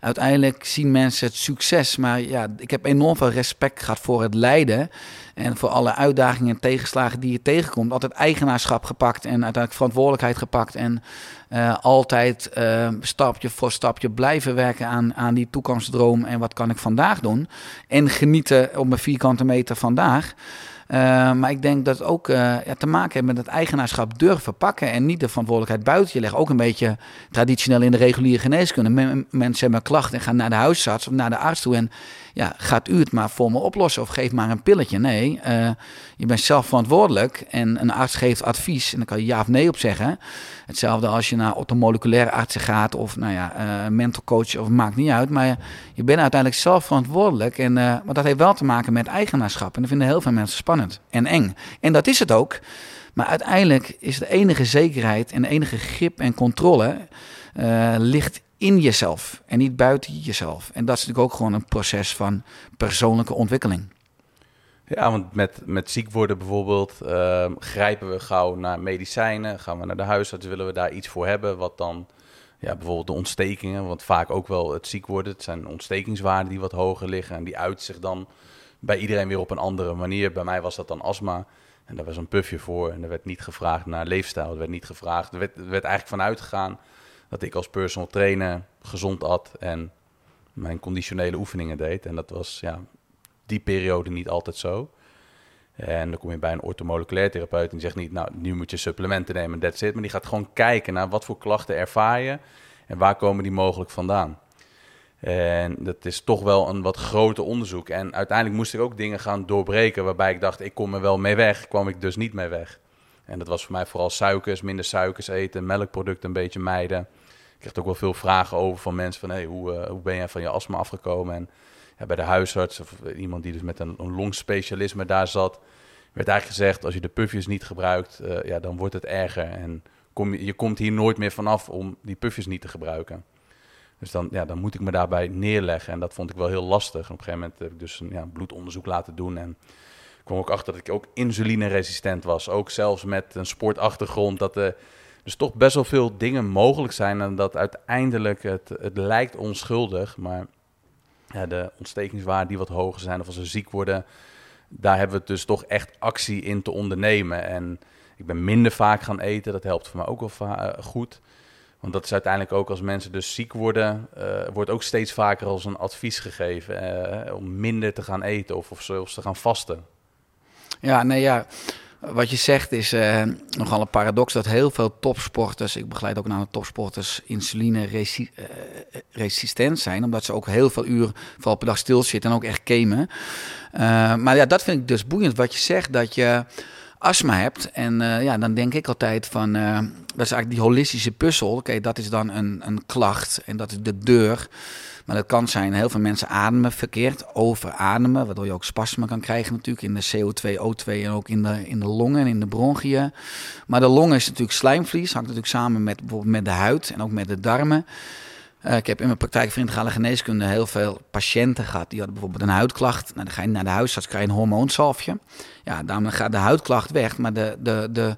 uiteindelijk zien mensen het succes. Maar ja, ik heb enorm veel respect gehad voor het lijden. En voor alle uitdagingen en tegenslagen die je tegenkomt. Altijd eigenaarschap gepakt en uiteindelijk verantwoordelijkheid gepakt. En uh, altijd uh, stapje voor stapje blijven werken aan, aan die toekomstdroom. En wat kan ik vandaag doen? En genieten op mijn vierkante meter vandaag. Uh, maar ik denk dat het ook ja, te maken heeft met het eigenaarschap durven pakken en niet de verantwoordelijkheid buiten je leggen. Ook een beetje traditioneel in de reguliere geneeskunde. mensen hebben klachten en gaan naar de huisarts of naar de arts toe en ja, gaat u het maar voor me oplossen of geef maar een pilletje. Nee, uh, je bent zelf verantwoordelijk en een arts geeft advies en dan kan je ja of nee op zeggen. Hetzelfde als je naar ortomoleculaire artsen gaat of nou ja, uh, mental coach of maakt niet uit. Maar je bent uiteindelijk zelf verantwoordelijk. En, uh, maar dat heeft wel te maken met eigenaarschap. En dat vinden heel veel mensen spannend en eng. En dat is het ook. Maar uiteindelijk is de enige zekerheid en de enige grip en controle uh, ligt in jezelf en niet buiten jezelf. En dat is natuurlijk ook gewoon een proces van persoonlijke ontwikkeling. Ja, want met, met ziek worden bijvoorbeeld uh, grijpen we gauw naar medicijnen, gaan we naar de huisarts, willen we daar iets voor hebben, wat dan ja, bijvoorbeeld de ontstekingen, want vaak ook wel het ziek worden, het zijn ontstekingswaarden die wat hoger liggen en die uit zich dan bij iedereen weer op een andere manier. Bij mij was dat dan astma en daar was een pufje voor en er werd niet gevraagd naar leefstijl, er werd niet gevraagd, er werd, er werd eigenlijk vanuit gegaan dat ik als personal trainer gezond at en mijn conditionele oefeningen deed. En dat was ja, die periode niet altijd zo. En dan kom je bij een ortomoleculair therapeut en die zegt niet, nou, nu moet je supplementen nemen, that's it. Maar die gaat gewoon kijken naar wat voor klachten ervaar je en waar komen die mogelijk vandaan. En dat is toch wel een wat groter onderzoek. En uiteindelijk moest ik ook dingen gaan doorbreken waarbij ik dacht, ik kom er wel mee weg, kwam ik dus niet mee weg. En dat was voor mij vooral suikers, minder suikers eten, melkproducten een beetje mijden. Ik kreeg ook wel veel vragen over van mensen van, hey, hoe, uh, hoe ben jij van je astma afgekomen? En ja, bij de huisarts of iemand die dus met een, een longspecialisme daar zat, werd eigenlijk gezegd, als je de puffjes niet gebruikt, uh, ja, dan wordt het erger. En kom je, je komt hier nooit meer vanaf om die puffjes niet te gebruiken. Dus dan, ja, dan moet ik me daarbij neerleggen. En dat vond ik wel heel lastig. Op een gegeven moment heb ik dus een ja, bloedonderzoek laten doen. En kwam ook achter dat ik ook insulineresistent was. Ook zelfs met een sportachtergrond. Dat er dus toch best wel veel dingen mogelijk zijn. En dat uiteindelijk het, het lijkt onschuldig. Maar ja, de ontstekingswaarden die wat hoger zijn of als ze ziek worden... daar hebben we dus toch echt actie in te ondernemen. En ik ben minder vaak gaan eten. Dat helpt voor mij ook wel goed. Want dat is uiteindelijk ook als mensen dus ziek worden, uh, wordt ook steeds vaker als een advies gegeven om minder te gaan eten of, of zelfs te gaan vasten. Ja, nee, ja. Wat je zegt is uh, nogal een paradox dat heel veel topsporters, ik begeleid ook een aantal topsporters, insuline-resistent zijn, omdat ze ook heel veel uur vooral per dag stilzitten en ook echt gamen. maar ja, dat vind ik dus boeiend wat je zegt, dat je astma hebt. En ja, dan denk ik altijd van, dat is eigenlijk die holistische puzzel. Oké, dat is dan een, een klacht en dat is de deur. Maar dat kan zijn, heel veel mensen ademen verkeerd, overademen, waardoor je ook spasmen kan krijgen natuurlijk in de CO2, O2 en ook in de, in de longen en in de bronchiën. Maar de longen is natuurlijk slijmvlies, hangt natuurlijk samen met bijvoorbeeld met de huid en ook met de darmen. Uh, ik heb in mijn praktijk vriendelijke geneeskunde heel veel patiënten gehad. Die hadden bijvoorbeeld een huidklacht. Nou, dan ga je naar de huisarts, krijg je een hormoonsalfje. Ja, dan gaat de huidklacht weg. Maar de, de, de,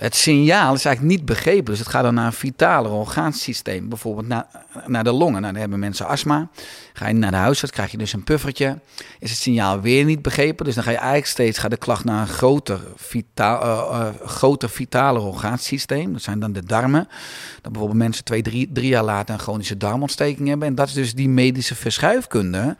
het signaal is eigenlijk niet begrepen. Dus het gaat dan naar een vitale orgaansysteem. Bijvoorbeeld naar, naar de longen. Nou, dan hebben mensen astma. Ga je naar de huisarts, krijg je dus een puffertje. Is het signaal weer niet begrepen. Dus dan ga je eigenlijk steeds gaat de klacht naar een groter, vitaal, uh, uh, groter vitale orgaansysteem. Dat zijn dan de darmen. Dat bijvoorbeeld mensen twee, drie, drie jaar later een chronische darmontsteking hebben. En dat is dus die medische verschuifkunde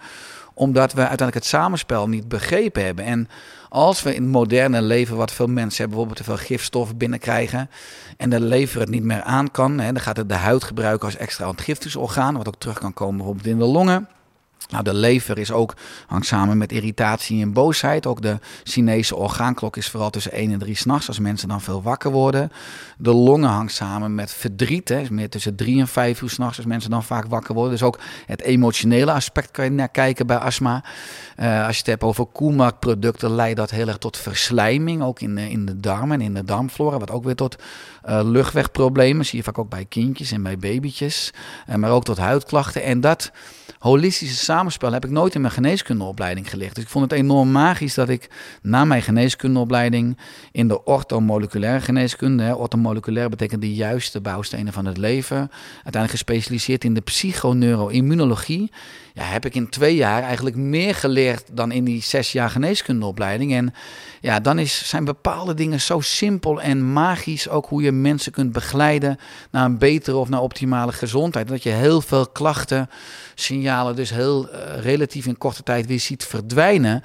omdat we uiteindelijk het samenspel niet begrepen hebben. En als we in het moderne leven, wat veel mensen hebben, bijvoorbeeld te veel gifstoffen binnenkrijgen en de lever het niet meer aan kan, hè, dan gaat het de huid gebruiken als extra ontgiftingsorgaan, wat ook terug kan komen bijvoorbeeld in de longen. Nou, de lever is ook, hangt samen met irritatie en boosheid. Ook de Chinese orgaanklok is vooral tussen 1 en 3 s'nachts, als mensen dan veel wakker worden. De longen hangt samen met verdriet, is meer tussen 3 en 5 uur s'nachts, als mensen dan vaak wakker worden. Dus ook het emotionele aspect kan je naar kijken bij astma. Uh, als je het hebt over koelmelkproducten, leidt dat heel erg tot verslijming, ook in de, in de darmen en in de darmflora, wat ook weer tot uh, luchtwegproblemen, zie je vaak ook bij kindjes en bij babytjes, uh, maar ook tot huidklachten. En dat holistische samenspel heb ik nooit in mijn geneeskundeopleiding geleerd. Dus ik vond het enorm magisch dat ik na mijn geneeskundeopleiding in de orthomoleculaire geneeskunde, hè, orthomoleculair betekent de juiste bouwstenen van het leven, uiteindelijk gespecialiseerd in de psychoneuroimmunologie, ja, heb ik in twee jaar eigenlijk meer geleerd dan in die zes jaar geneeskundeopleiding. En ja, dan is, zijn bepaalde dingen zo simpel en magisch, ook hoe je mensen kunt begeleiden naar een betere of naar optimale gezondheid. Dat je heel veel klachten, signalen dus heel uh, relatief in korte tijd weer ziet verdwijnen.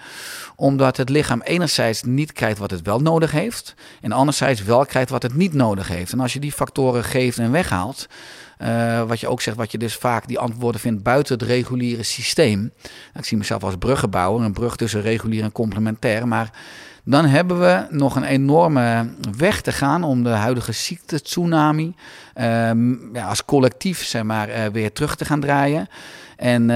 Omdat het lichaam enerzijds niet krijgt wat het wel nodig heeft. En anderzijds wel krijgt wat het niet nodig heeft. En als je die factoren geeft en weghaalt. Uh, wat je ook zegt, wat je dus vaak die antwoorden vindt buiten het reguliere systeem. Nou, ik zie mezelf als bruggenbouwer, een brug tussen regulier en complementair. Maar dan hebben we nog een enorme weg te gaan om de huidige ziekte-tsunami uh, ja, als collectief zeg maar, uh, weer terug te gaan draaien. En uh,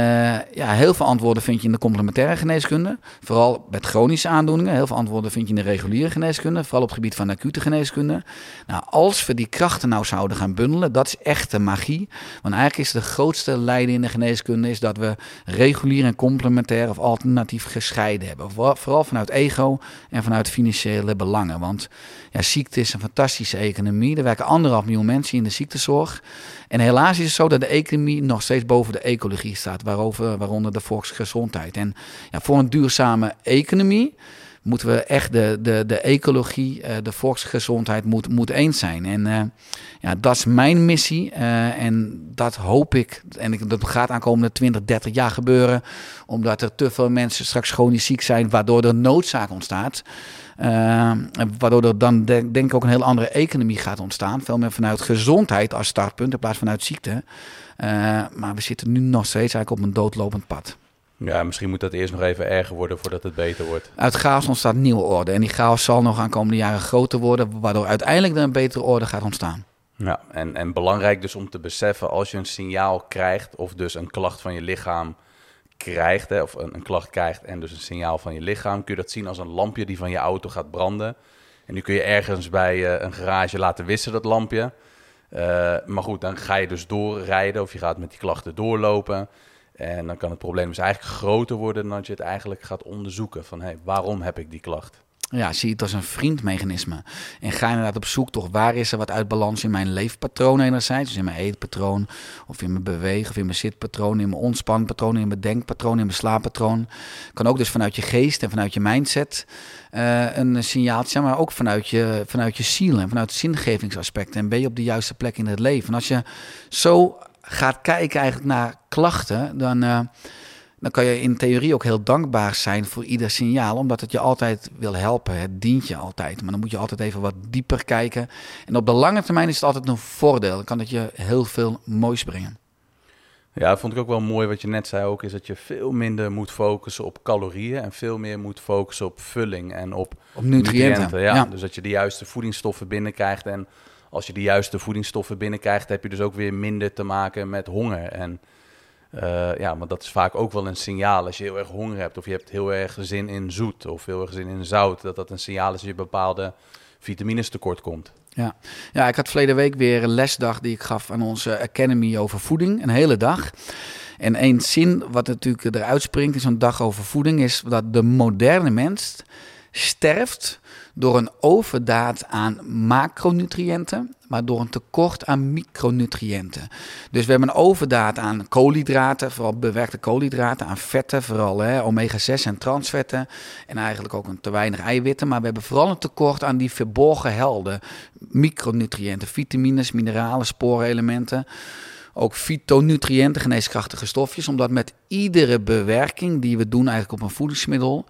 ja, heel veel antwoorden vind je in de complementaire geneeskunde. Vooral met chronische aandoeningen. Heel veel antwoorden vind je in de reguliere geneeskunde. Vooral op het gebied van acute geneeskunde. Nou, als we die krachten nou zouden gaan bundelen, dat is echte magie. Want eigenlijk is de grootste lijden in de geneeskunde is dat we regulier en complementair of alternatief gescheiden hebben. Vooral vanuit ego en vanuit financiële belangen. Want ja, ziekte is een fantastische economie. Er werken anderhalf miljoen mensen in de ziektezorg. En helaas is het zo dat de economie nog steeds boven de ecologie staat, waarover, waaronder de volksgezondheid. En ja, voor een duurzame economie moeten we echt de, de, de ecologie, de volksgezondheid moet, moet eens zijn. En ja, dat is mijn missie. en dat hoop ik, en ik, dat gaat aankomende 20, 30 jaar gebeuren, omdat er te veel mensen straks chronisch ziek zijn, waardoor er noodzaak ontstaat. Uh, waardoor er dan denk ik ook een heel andere economie gaat ontstaan. Veel meer vanuit gezondheid als startpunt in plaats van vanuit ziekte. Uh, maar we zitten nu nog steeds eigenlijk op een doodlopend pad. Ja, misschien moet dat eerst nog even erger worden voordat het beter wordt. Uit chaos ontstaat nieuwe orde. En die chaos zal nog aankomende jaren groter worden, waardoor uiteindelijk er een betere orde gaat ontstaan. Ja, en, en belangrijk dus om te beseffen als je een signaal krijgt, of dus een klacht van je lichaam krijgt, hè, of een, een, klacht krijgt en dus een signaal van je lichaam, kun je dat zien als een lampje die van je auto gaat branden. En nu kun je ergens bij uh, een garage laten wissen, dat lampje. Uh, maar goed, dan ga je dus doorrijden of je gaat met die klachten doorlopen. En dan kan het probleem dus eigenlijk groter worden dan dat je het eigenlijk gaat onderzoeken. Van hey, waarom heb ik die klacht? Ja, zie het als een vriendmechanisme. En ga inderdaad op zoek toch, waar is er wat uit balans in mijn leefpatroon enerzijds. Dus in mijn eetpatroon, of in mijn bewegen, of in mijn zitpatroon, in mijn ontspanpatroon, in mijn denkpatroon, in mijn slaappatroon. Kan ook dus vanuit je geest en vanuit je mindset uh, een signaal zijn, maar ook vanuit je, vanuit je ziel en vanuit zingevingsaspecten. En ben je op de juiste plek in het leven. En als je zo gaat kijken eigenlijk naar klachten, dan... Uh, dan kan je in theorie ook heel dankbaar zijn voor ieder signaal, omdat het je altijd wil helpen. Het dient je altijd. Maar dan moet je altijd even wat dieper kijken. En op de lange termijn is het altijd een voordeel. Dan kan het je heel veel moois brengen. Ja, dat vond ik ook wel mooi wat je net zei ook, is dat je veel minder moet focussen op calorieën en veel meer moet focussen op vulling en op, op nutriënten. ja. Dus dat je de juiste voedingsstoffen binnenkrijgt en als je de juiste voedingsstoffen binnenkrijgt, heb je dus ook weer minder te maken met honger. En uh, ja, maar dat is vaak ook wel een signaal als je heel erg honger hebt of je hebt heel erg zin in zoet of heel erg zin in zout. Dat dat een signaal is dat je bepaalde vitamines tekort komt. Ja. ja, ik had verleden week weer een lesdag die ik gaf aan onze Academy over voeding. Een hele dag. En één zin wat natuurlijk eruit springt in zo'n dag over voeding is dat de moderne mens sterft door een overdaad aan macronutriënten, maar door een tekort aan micronutriënten. Dus we hebben een overdaad aan koolhydraten, vooral bewerkte koolhydraten, aan vetten, vooral omega-6 en transvetten. En eigenlijk ook een te weinig eiwitten. Maar we hebben vooral een tekort aan die verborgen helden. Micronutriënten, vitamines, mineralen, sporenelementen. Ook fytonutriënten, geneeskrachtige stofjes. Omdat met iedere bewerking die we doen eigenlijk op een voedingsmiddel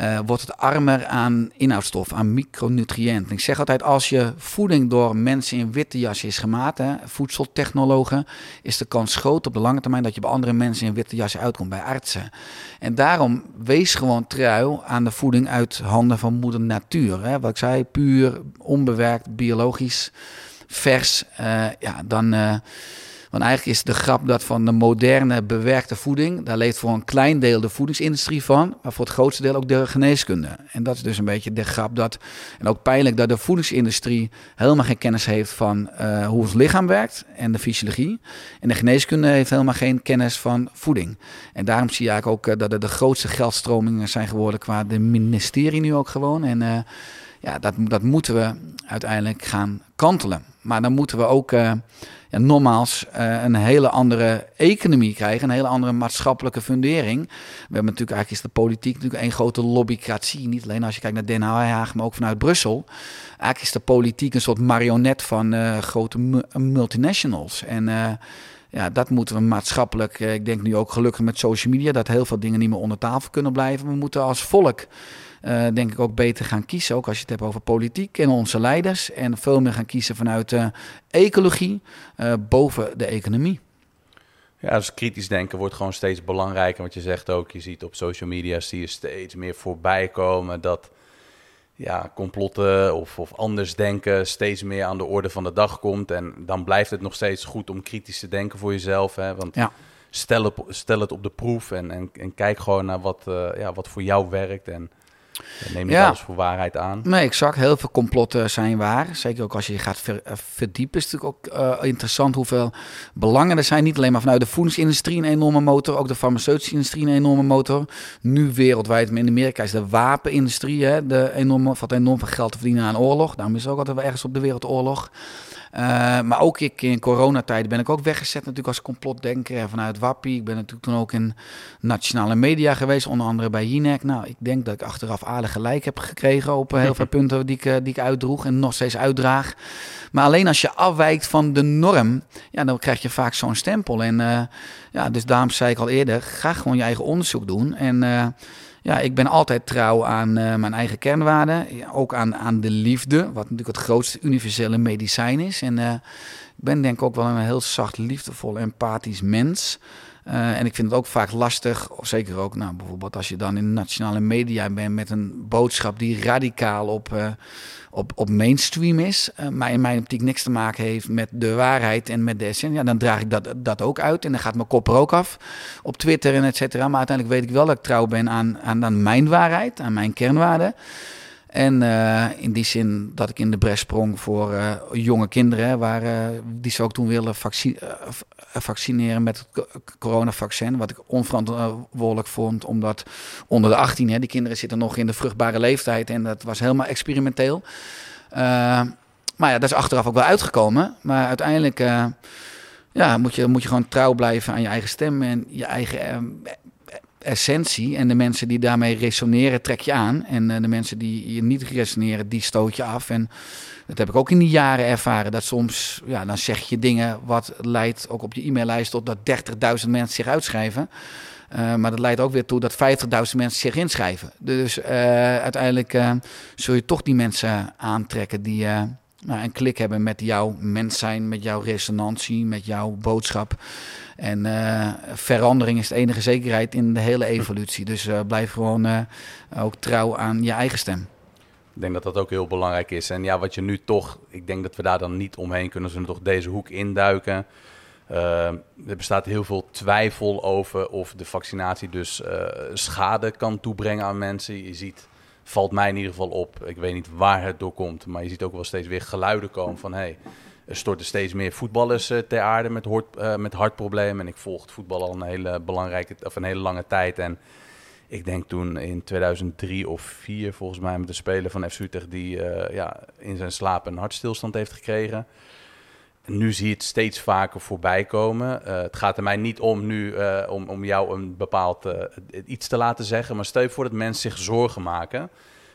uh, wordt het armer aan inhoudstof, aan micronutriënten. Ik zeg altijd, als je voeding door mensen in witte jas is gemaakt, hè, voedseltechnologen, is de kans groot op de lange termijn dat je bij andere mensen in witte jas uitkomt, bij artsen. En daarom wees gewoon trouw aan de voeding uit handen van moeder natuur. Hè. Wat ik zei, puur, onbewerkt, biologisch, vers. Uh, ja, dan... Uh, want eigenlijk is de grap dat van de moderne bewerkte voeding, daar leeft voor een klein deel de voedingsindustrie van, maar voor het grootste deel ook de geneeskunde. En dat is dus een beetje de grap dat, en ook pijnlijk dat de voedingsindustrie helemaal geen kennis heeft van uh, hoe ons lichaam werkt en de fysiologie. En de geneeskunde heeft helemaal geen kennis van voeding. En daarom zie je eigenlijk ook uh, dat er de grootste geldstromingen zijn geworden qua de ministerie nu ook gewoon. En uh, ja, dat, dat moeten we uiteindelijk gaan kantelen. Maar dan moeten we ook ja, nogmaals uh, een hele andere economie krijgen, een hele andere maatschappelijke fundering. We hebben natuurlijk eigenlijk is de politiek natuurlijk één grote lobbycratie. Niet alleen als je kijkt naar Den Haag, maar ook vanuit Brussel. Eigenlijk is de politiek een soort marionet van uh, grote multinationals. En uh, ja, dat moeten we maatschappelijk, ik denk nu ook gelukkig met social media, dat heel veel dingen niet meer onder tafel kunnen blijven. We moeten als volk uh, denk ik ook beter gaan kiezen. Ook als je het hebt over politiek en onze leiders. En veel meer gaan kiezen vanuit uh, ecologie uh, boven de economie. Ja, dus kritisch denken wordt gewoon steeds belangrijker. Wat je zegt ook, je ziet op social media zie je steeds meer voorbij komen dat ja, complotten of, of anders denken steeds meer aan de orde van de dag komt. En dan blijft het nog steeds goed om kritisch te denken voor jezelf. Hè? Want ja. stel, het, stel het op de proef en, en, en kijk gewoon naar wat, uh, ja, wat voor jou werkt. En Neem je ja. alles voor waarheid aan? Nee, exact. Heel veel complotten zijn waar. Zeker ook als je gaat ver, uh, verdiepen. Is het natuurlijk ook uh, interessant hoeveel belangen er zijn. Niet alleen maar vanuit de voedingsindustrie een enorme motor. Ook de farmaceutische industrie een enorme motor. Nu wereldwijd, maar in Amerika is de wapenindustrie. Hè, de enorme, wat enorm veel geld te verdienen aan oorlog. Daarom is het ook altijd wel ergens op de wereld oorlog. Uh, maar ook ik in coronatijden ben ik ook weggezet natuurlijk als complotdenker vanuit Wappie. Ik ben natuurlijk toen ook in nationale media geweest, onder andere bij Jinek. Nou, ik denk dat ik achteraf aardig gelijk heb gekregen op heel veel *laughs* punten die ik, die ik uitdroeg en nog steeds uitdraag. Maar alleen als je afwijkt van de norm, ja, dan krijg je vaak zo'n stempel. En uh, ja, dus daarom zei ik al eerder, ga gewoon je eigen onderzoek doen. En uh, ja, ik ben altijd trouw aan uh, mijn eigen kernwaarden. Ook aan, aan de liefde, wat natuurlijk het grootste universele medicijn is. En ik ben denk ik ook wel een heel zacht, liefdevol, empathisch mens. Uh, en ik vind het ook vaak lastig, of zeker ook nou, bijvoorbeeld als je dan in nationale media bent met een boodschap die radicaal op, uh, op, op mainstream is, uh, maar in mijn optiek niks te maken heeft met de waarheid en met de essentie, ja, dan draag ik dat, dat ook uit en dan gaat mijn kop er ook af op Twitter en et cetera. Maar uiteindelijk weet ik wel dat ik trouw ben aan, aan, aan mijn waarheid, aan mijn kernwaarden. En uh, in die zin dat ik in de bres sprong voor uh, jonge kinderen, waar, uh, die ze ook toen vaccin vaccineren met het coronavaccin. Wat ik onverantwoordelijk vond, omdat onder de 18, hè, die kinderen zitten nog in de vruchtbare leeftijd en dat was helemaal experimenteel. maar ja, dat is achteraf ook wel uitgekomen. Maar uiteindelijk ja, moet, je, moet je gewoon trouw blijven aan je eigen stem en je eigen essentie. En de mensen die daarmee resoneren, trek je aan. En uh, de mensen die je niet resoneren, die stoot je af. En dat heb ik ook in die jaren ervaren. Dat soms, ja, dan zeg je dingen wat leidt ook op je e-maillijst tot dat 30.000 mensen zich uitschrijven. Uh, maar dat leidt ook weer toe dat 50.000 mensen zich inschrijven. Dus uh, uiteindelijk zul je toch die mensen aantrekken die nou, een klik hebben met jouw mens zijn, met jouw resonantie, met jouw boodschap. En uh, verandering is de enige zekerheid in de hele evolutie. Dus uh, blijf gewoon uh, ook trouw aan je eigen stem. Ik denk dat dat ook heel belangrijk is. En ja, wat je nu toch, ik denk dat we daar dan niet omheen kunnen, zullen toch deze hoek induiken. er bestaat heel veel twijfel over of de vaccinatie dus schade kan toebrengen aan mensen. Je ziet, valt mij in ieder geval op, ik weet niet waar het door komt, maar je ziet ook wel steeds weer geluiden komen van hey, er storten steeds meer voetballers uh, ter aarde met, hoort, uh, met hartproblemen. En ik volg voetbal al een hele belangrijke, of een hele lange tijd. En ik denk toen in 2003 of 4 volgens mij met een speler van FC Utrecht die uh, ja, in zijn slaap een hartstilstand heeft gekregen. En nu zie je het steeds vaker voorbij komen. het gaat er mij niet om nu om, om jou een bepaald iets te laten zeggen. Maar stel je voor dat mensen zich zorgen maken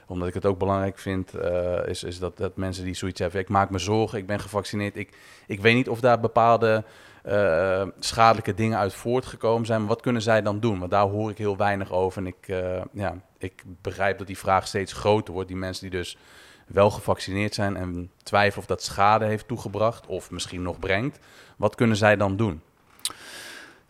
omdat ik het ook belangrijk vind, uh, is, is dat, dat mensen die zoiets hebben. Ik maak me zorgen, ik ben gevaccineerd. Ik, ik weet niet of daar bepaalde uh, schadelijke dingen uit voortgekomen zijn. Maar wat kunnen zij dan doen? Want daar hoor ik heel weinig over. En ik, uh, ja, ik begrijp dat die vraag steeds groter wordt. Die mensen die dus wel gevaccineerd zijn en twijfelen of dat schade heeft toegebracht of misschien nog brengt. Wat kunnen zij dan doen?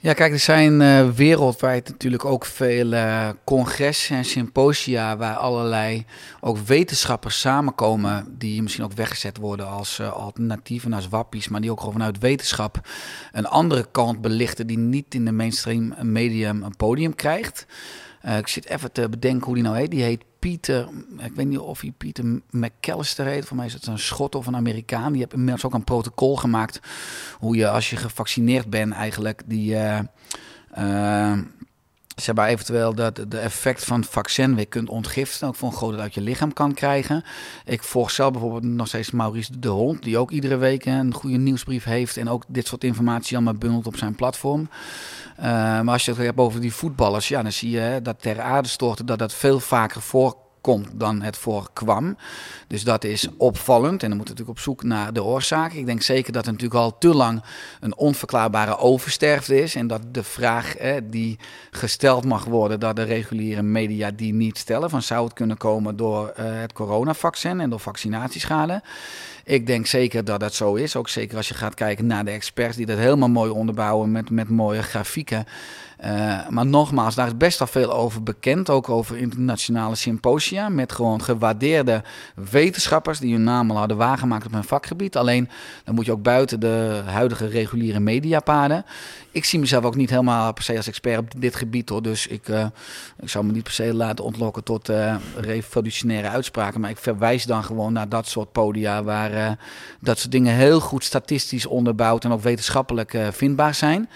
Ja, kijk, er zijn uh, wereldwijd natuurlijk ook veel uh, congressen en symposia waar allerlei ook wetenschappers samenkomen die misschien ook weggezet worden als uh, alternatieven, als wappies, maar die ook gewoon vanuit wetenschap een andere kant belichten die niet in de mainstream medium een podium krijgt. ik zit even te bedenken hoe die nou heet. Die heet Pieter, ik weet niet of hij Pieter McAllister heet. Voor mij is het een Schot of een Amerikaan. Die heeft inmiddels ook een protocol gemaakt. Hoe je als je gevaccineerd bent eigenlijk die... Uh, uh, ze hebben eventueel dat de effect van vaccin weer kunt ontgiften. Ook voor een uit je lichaam kan krijgen. Ik volg zelf bijvoorbeeld nog steeds Maurice de Hond. Die ook iedere week een goede nieuwsbrief heeft. En ook dit soort informatie allemaal bundelt op zijn platform. Uh, maar als je het hebt over die voetballers. Ja, dan zie je hè, dat ter aarde storten dat dat veel vaker voorkomt komt dan het voorkwam. Dus dat is opvallend. En dan moet natuurlijk op zoek naar de oorzaak. Ik denk zeker dat er natuurlijk al te lang een onverklaarbare oversterfte is. En dat de vraag die gesteld mag worden, dat de reguliere media die niet stellen. Van zou het kunnen komen door uh, het coronavaccin en door vaccinatieschade? Ik denk zeker dat dat zo is. Ook zeker als je gaat kijken naar de experts die dat helemaal mooi onderbouwen met, met mooie grafieken. Uh, maar nogmaals, daar is best wel veel over bekend. Ook over internationale symposia. Met gewoon gewaardeerde wetenschappers die hun naam al hadden waargemaakt op hun vakgebied. Alleen dan moet je ook buiten de huidige reguliere mediapaden. Ik zie mezelf ook niet helemaal per se als expert op dit gebied hoor. Dus ik, uh, ik zou me niet per se laten ontlokken tot uh, revolutionaire uitspraken. Maar ik verwijs dan gewoon naar dat soort podia waar dat soort dingen heel goed statistisch onderbouwd en ook wetenschappelijk vindbaar zijn.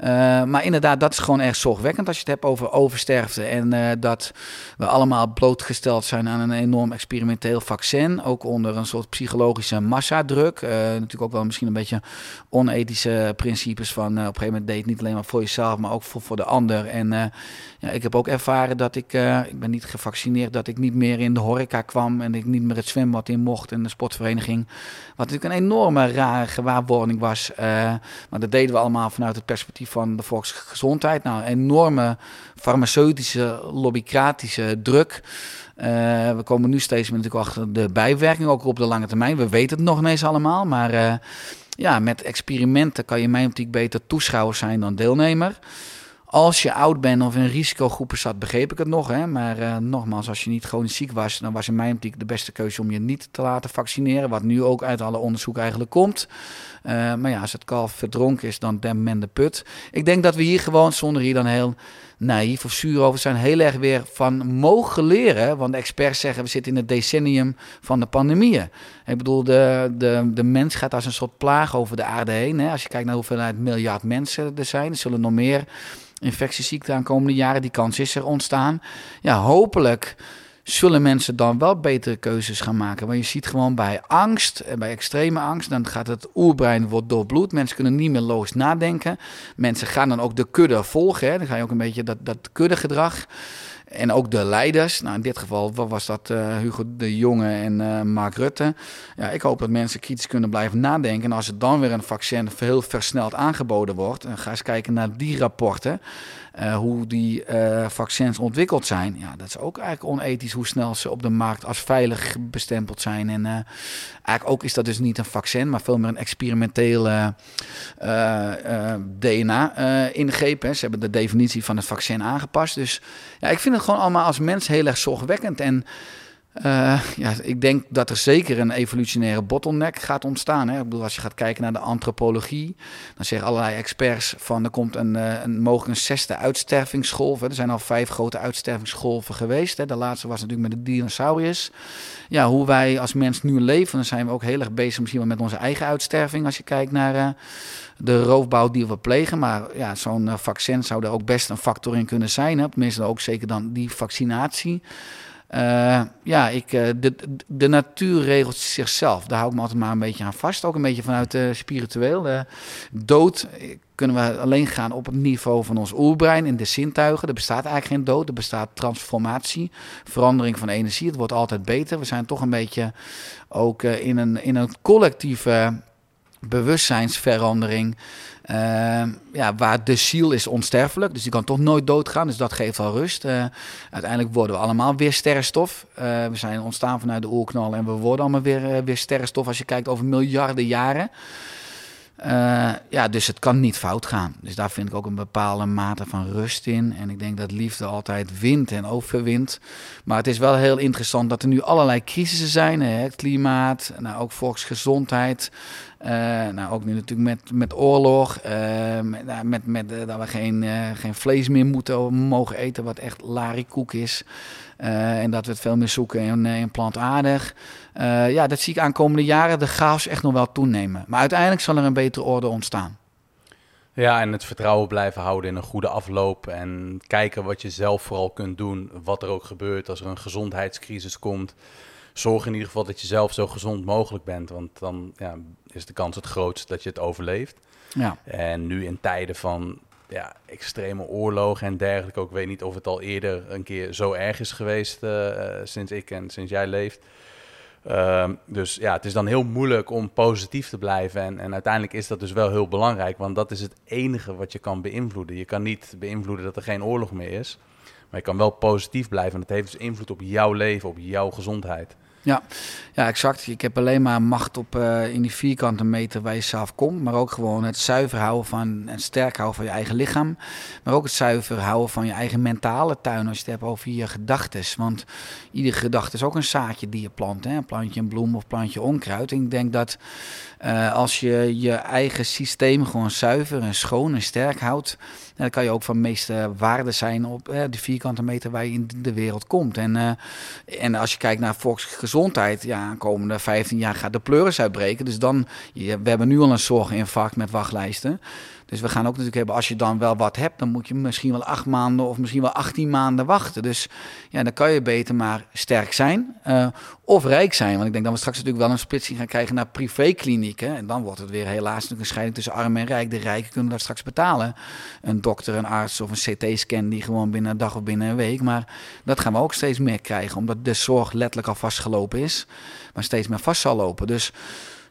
Uh, maar inderdaad, dat is gewoon erg zorgwekkend als je het hebt over oversterfte. En uh, dat we allemaal blootgesteld zijn aan een enorm experimenteel vaccin. Ook onder een soort psychologische massadruk. Uh, natuurlijk ook wel misschien een beetje onethische principes van op een gegeven moment deed het niet alleen maar voor jezelf, maar ook voor, voor de ander. En ja, ik heb ook ervaren dat ik, ik ben niet gevaccineerd, dat ik niet meer in de horeca kwam en ik niet meer het zwembad in mocht en de sportvereniging. Wat natuurlijk een enorme rare gewaarwording was. maar dat deden we allemaal vanuit het perspectief van de volksgezondheid. Nou, enorme farmaceutische, lobbycratische druk. Uh, we komen nu steeds meer natuurlijk achter de bijwerking, ook op de lange termijn. We weten het nog ineens allemaal, maar uh, ja, met experimenten kan je in mijn optiek beter toeschouwer zijn dan deelnemer. Als je oud bent of in risicogroepen zat, begreep ik het nog. Hè? Maar uh, nogmaals, als je niet chronisch ziek was, dan was in mijn optiek de beste keuze om je niet te laten vaccineren. Wat nu ook uit alle onderzoek eigenlijk komt. Uh, maar ja, als het kalf verdronken is, dan dempt men de put. Ik denk dat we hier gewoon, zonder hier dan heel naïef of zuur over zijn, heel erg weer van mogen leren. Want de experts zeggen, we zitten in het decennium van de pandemieën. Ik bedoel, de, de, de mens gaat als een soort plaag over de aarde heen. Hè? Als je kijkt naar hoeveelheid miljard mensen er zijn, er zullen nog meer infectieziekten aan komende jaren. Die kans is er ontstaan. Ja, hopelijk zullen mensen dan wel betere keuzes gaan maken. Want je ziet gewoon bij angst en bij extreme angst, dan gaat het oerbrein wordt doorbloed. Mensen kunnen niet meer logisch nadenken. Mensen gaan dan ook de kudde volgen. Hè. Dan ga je ook een beetje dat, dat kuddegedrag. En ook de leiders. Nou, in dit geval was dat uh, Hugo de Jonge en uh, Mark Rutte. Ja, ik hoop dat mensen kritisch kunnen blijven nadenken. En als er dan weer een vaccin heel versneld aangeboden wordt, dan ga eens kijken naar die rapporten. Uh, hoe die uh, vaccins ontwikkeld zijn. Ja, dat is ook eigenlijk onethisch hoe snel ze op de markt als veilig bestempeld zijn. En uh, eigenlijk ook is dat dus niet een vaccin, maar veel meer een experimentele DNA-ingreep. Ze hebben de definitie van het vaccin aangepast. Dus ja, ik vind het gewoon allemaal als mens heel erg zorgwekkend. En uh, ja, ik denk dat er zeker een evolutionaire bottleneck gaat ontstaan. Hè. Ik bedoel, als je gaat kijken naar de antropologie, dan zeggen allerlei experts van er komt een, uh, een mogelijk een zesde uitstervingsgolf. Hè. Er zijn al vijf grote uitstervingsgolven geweest. Hè. De laatste was natuurlijk met de dinosauriërs. Ja, hoe wij als mens nu leven, dan zijn we ook heel erg bezig misschien wel met onze eigen uitsterving. Als je kijkt naar uh, de roofbouw die we plegen. Maar ja, zo'n vaccin zou er ook best een factor in kunnen zijn. Hè. Tenminste, ook zeker dan die vaccinatie. Uh, ja, ik, uh, de, de natuur regelt zichzelf. Daar hou ik me altijd maar een beetje aan vast. Ook een beetje vanuit uh, spiritueel. De dood kunnen we alleen gaan op het niveau van ons oerbrein in de zintuigen. Er bestaat eigenlijk geen dood. Er bestaat transformatie, verandering van energie. Het wordt altijd beter. We zijn toch een beetje ook in, een, in een collectieve bewustzijnsverandering. Uh, ja, waar de ziel is onsterfelijk, dus die kan toch nooit doodgaan. Dus dat geeft al rust. Uh, uiteindelijk worden we allemaal weer sterrenstof. Uh, we zijn ontstaan vanuit de oerknal en we worden allemaal weer, weer sterrenstof als je kijkt over miljarden jaren. Uh, ja, dus het kan niet fout gaan. Dus daar vind ik ook een bepaalde mate van rust in. En ik denk dat liefde altijd wint en overwint. Maar het is wel heel interessant dat er nu allerlei crisissen zijn. Hè? Klimaat, nou, ook volksgezondheid. Uh, nou, ook nu natuurlijk met, met oorlog. Met, nou, met, met dat we geen, geen vlees meer moeten mogen eten, wat echt larikoek is. en dat we het veel meer zoeken in, in plantaardig. Uh, ja, dat zie ik aankomende jaren de chaos echt nog wel toenemen. Maar uiteindelijk zal er een betere orde ontstaan. Ja, en het vertrouwen blijven houden in een goede afloop. En kijken wat je zelf vooral kunt doen. Wat er ook gebeurt als er een gezondheidscrisis komt. Zorg in ieder geval dat je zelf zo gezond mogelijk bent. Want dan ja, is de kans het grootst dat je het overleeft. Ja. En nu in tijden van ja, extreme oorlogen en dergelijke. Ook weet niet of het al eerder een keer zo erg is geweest uh, sinds ik en sinds jij leeft. Uh, dus ja, het is dan heel moeilijk om positief te blijven. En, en uiteindelijk is dat dus wel heel belangrijk, want dat is het enige wat je kan beïnvloeden. Je kan niet beïnvloeden dat er geen oorlog meer is, maar je kan wel positief blijven. En dat heeft dus invloed op jouw leven, op jouw gezondheid. Ja, ja, exact. Ik heb alleen maar macht op uh, in die vierkante meter waar je zelf komt. Maar ook gewoon het zuiver houden van en sterk houden van je eigen lichaam. Maar ook het zuiver houden van je eigen mentale tuin als je het hebt over je gedachten. Want iedere gedachte is ook een zaadje die je plant. Hè? Een plantje een bloem of plantje onkruid. En ik denk dat uh, als je je eigen systeem gewoon zuiver en schoon en sterk houdt, dan kan je ook van meeste waarde zijn op uh, de vierkante meter waar je in de wereld komt. En, uh, en als je kijkt naar volksgezondheid, ja, komende 15 jaar gaat de pleuris uitbreken. Dus dan, we hebben nu al een zorginfarct met wachtlijsten. Dus we gaan ook natuurlijk hebben, als je dan wel wat hebt, dan moet je misschien wel acht maanden of misschien wel 18 maanden wachten. Dus ja, dan kan je beter maar sterk zijn uh, of rijk zijn. Want ik denk dat we straks natuurlijk wel een splitsing gaan krijgen naar privéklinieken. En dan wordt het weer helaas natuurlijk een scheiding tussen arm en rijk. De rijken kunnen dat straks betalen. Een dokter, een arts of een CT-scan die gewoon binnen een dag of binnen een week. Maar dat gaan we ook steeds meer krijgen, omdat de zorg letterlijk al vastgelopen is, maar steeds meer vast zal lopen. Dus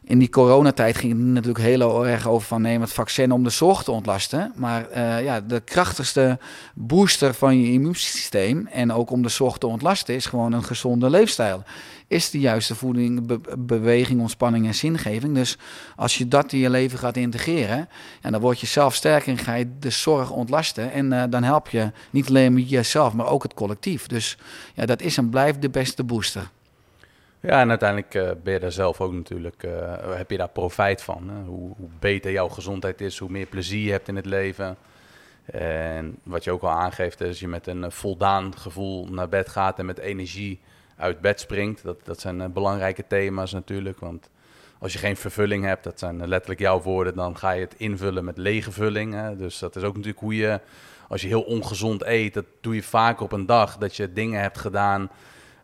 in die coronatijd ging het natuurlijk heel erg over van neem het vaccin om de zorg te ontlasten. Maar uh, ja, de krachtigste booster van je immuunsysteem en ook om de zorg te ontlasten is gewoon een gezonde leefstijl. Is de juiste voeding, beweging, ontspanning en zingeving. Dus als je dat in je leven gaat integreren, en dan word je zelf sterker en ga je de zorg ontlasten. En uh, dan help je niet alleen jezelf, maar ook het collectief. Dus ja, dat is en blijft de beste booster. Ja, en uiteindelijk uh, ben je daar zelf ook natuurlijk, uh, heb je daar profijt van. Hè? Hoe, hoe, beter jouw gezondheid is, hoe meer plezier je hebt in het leven. En wat je ook al aangeeft, is je met een voldaan gevoel naar bed gaat en met energie uit bed springt. Dat, dat zijn belangrijke thema's natuurlijk, want als je geen vervulling hebt, dat zijn letterlijk jouw woorden, dan ga je het invullen met lege vulling. Hè? Dus dat is ook natuurlijk hoe je, als je heel ongezond eet, dat doe je vaak op een dag, dat je dingen hebt gedaan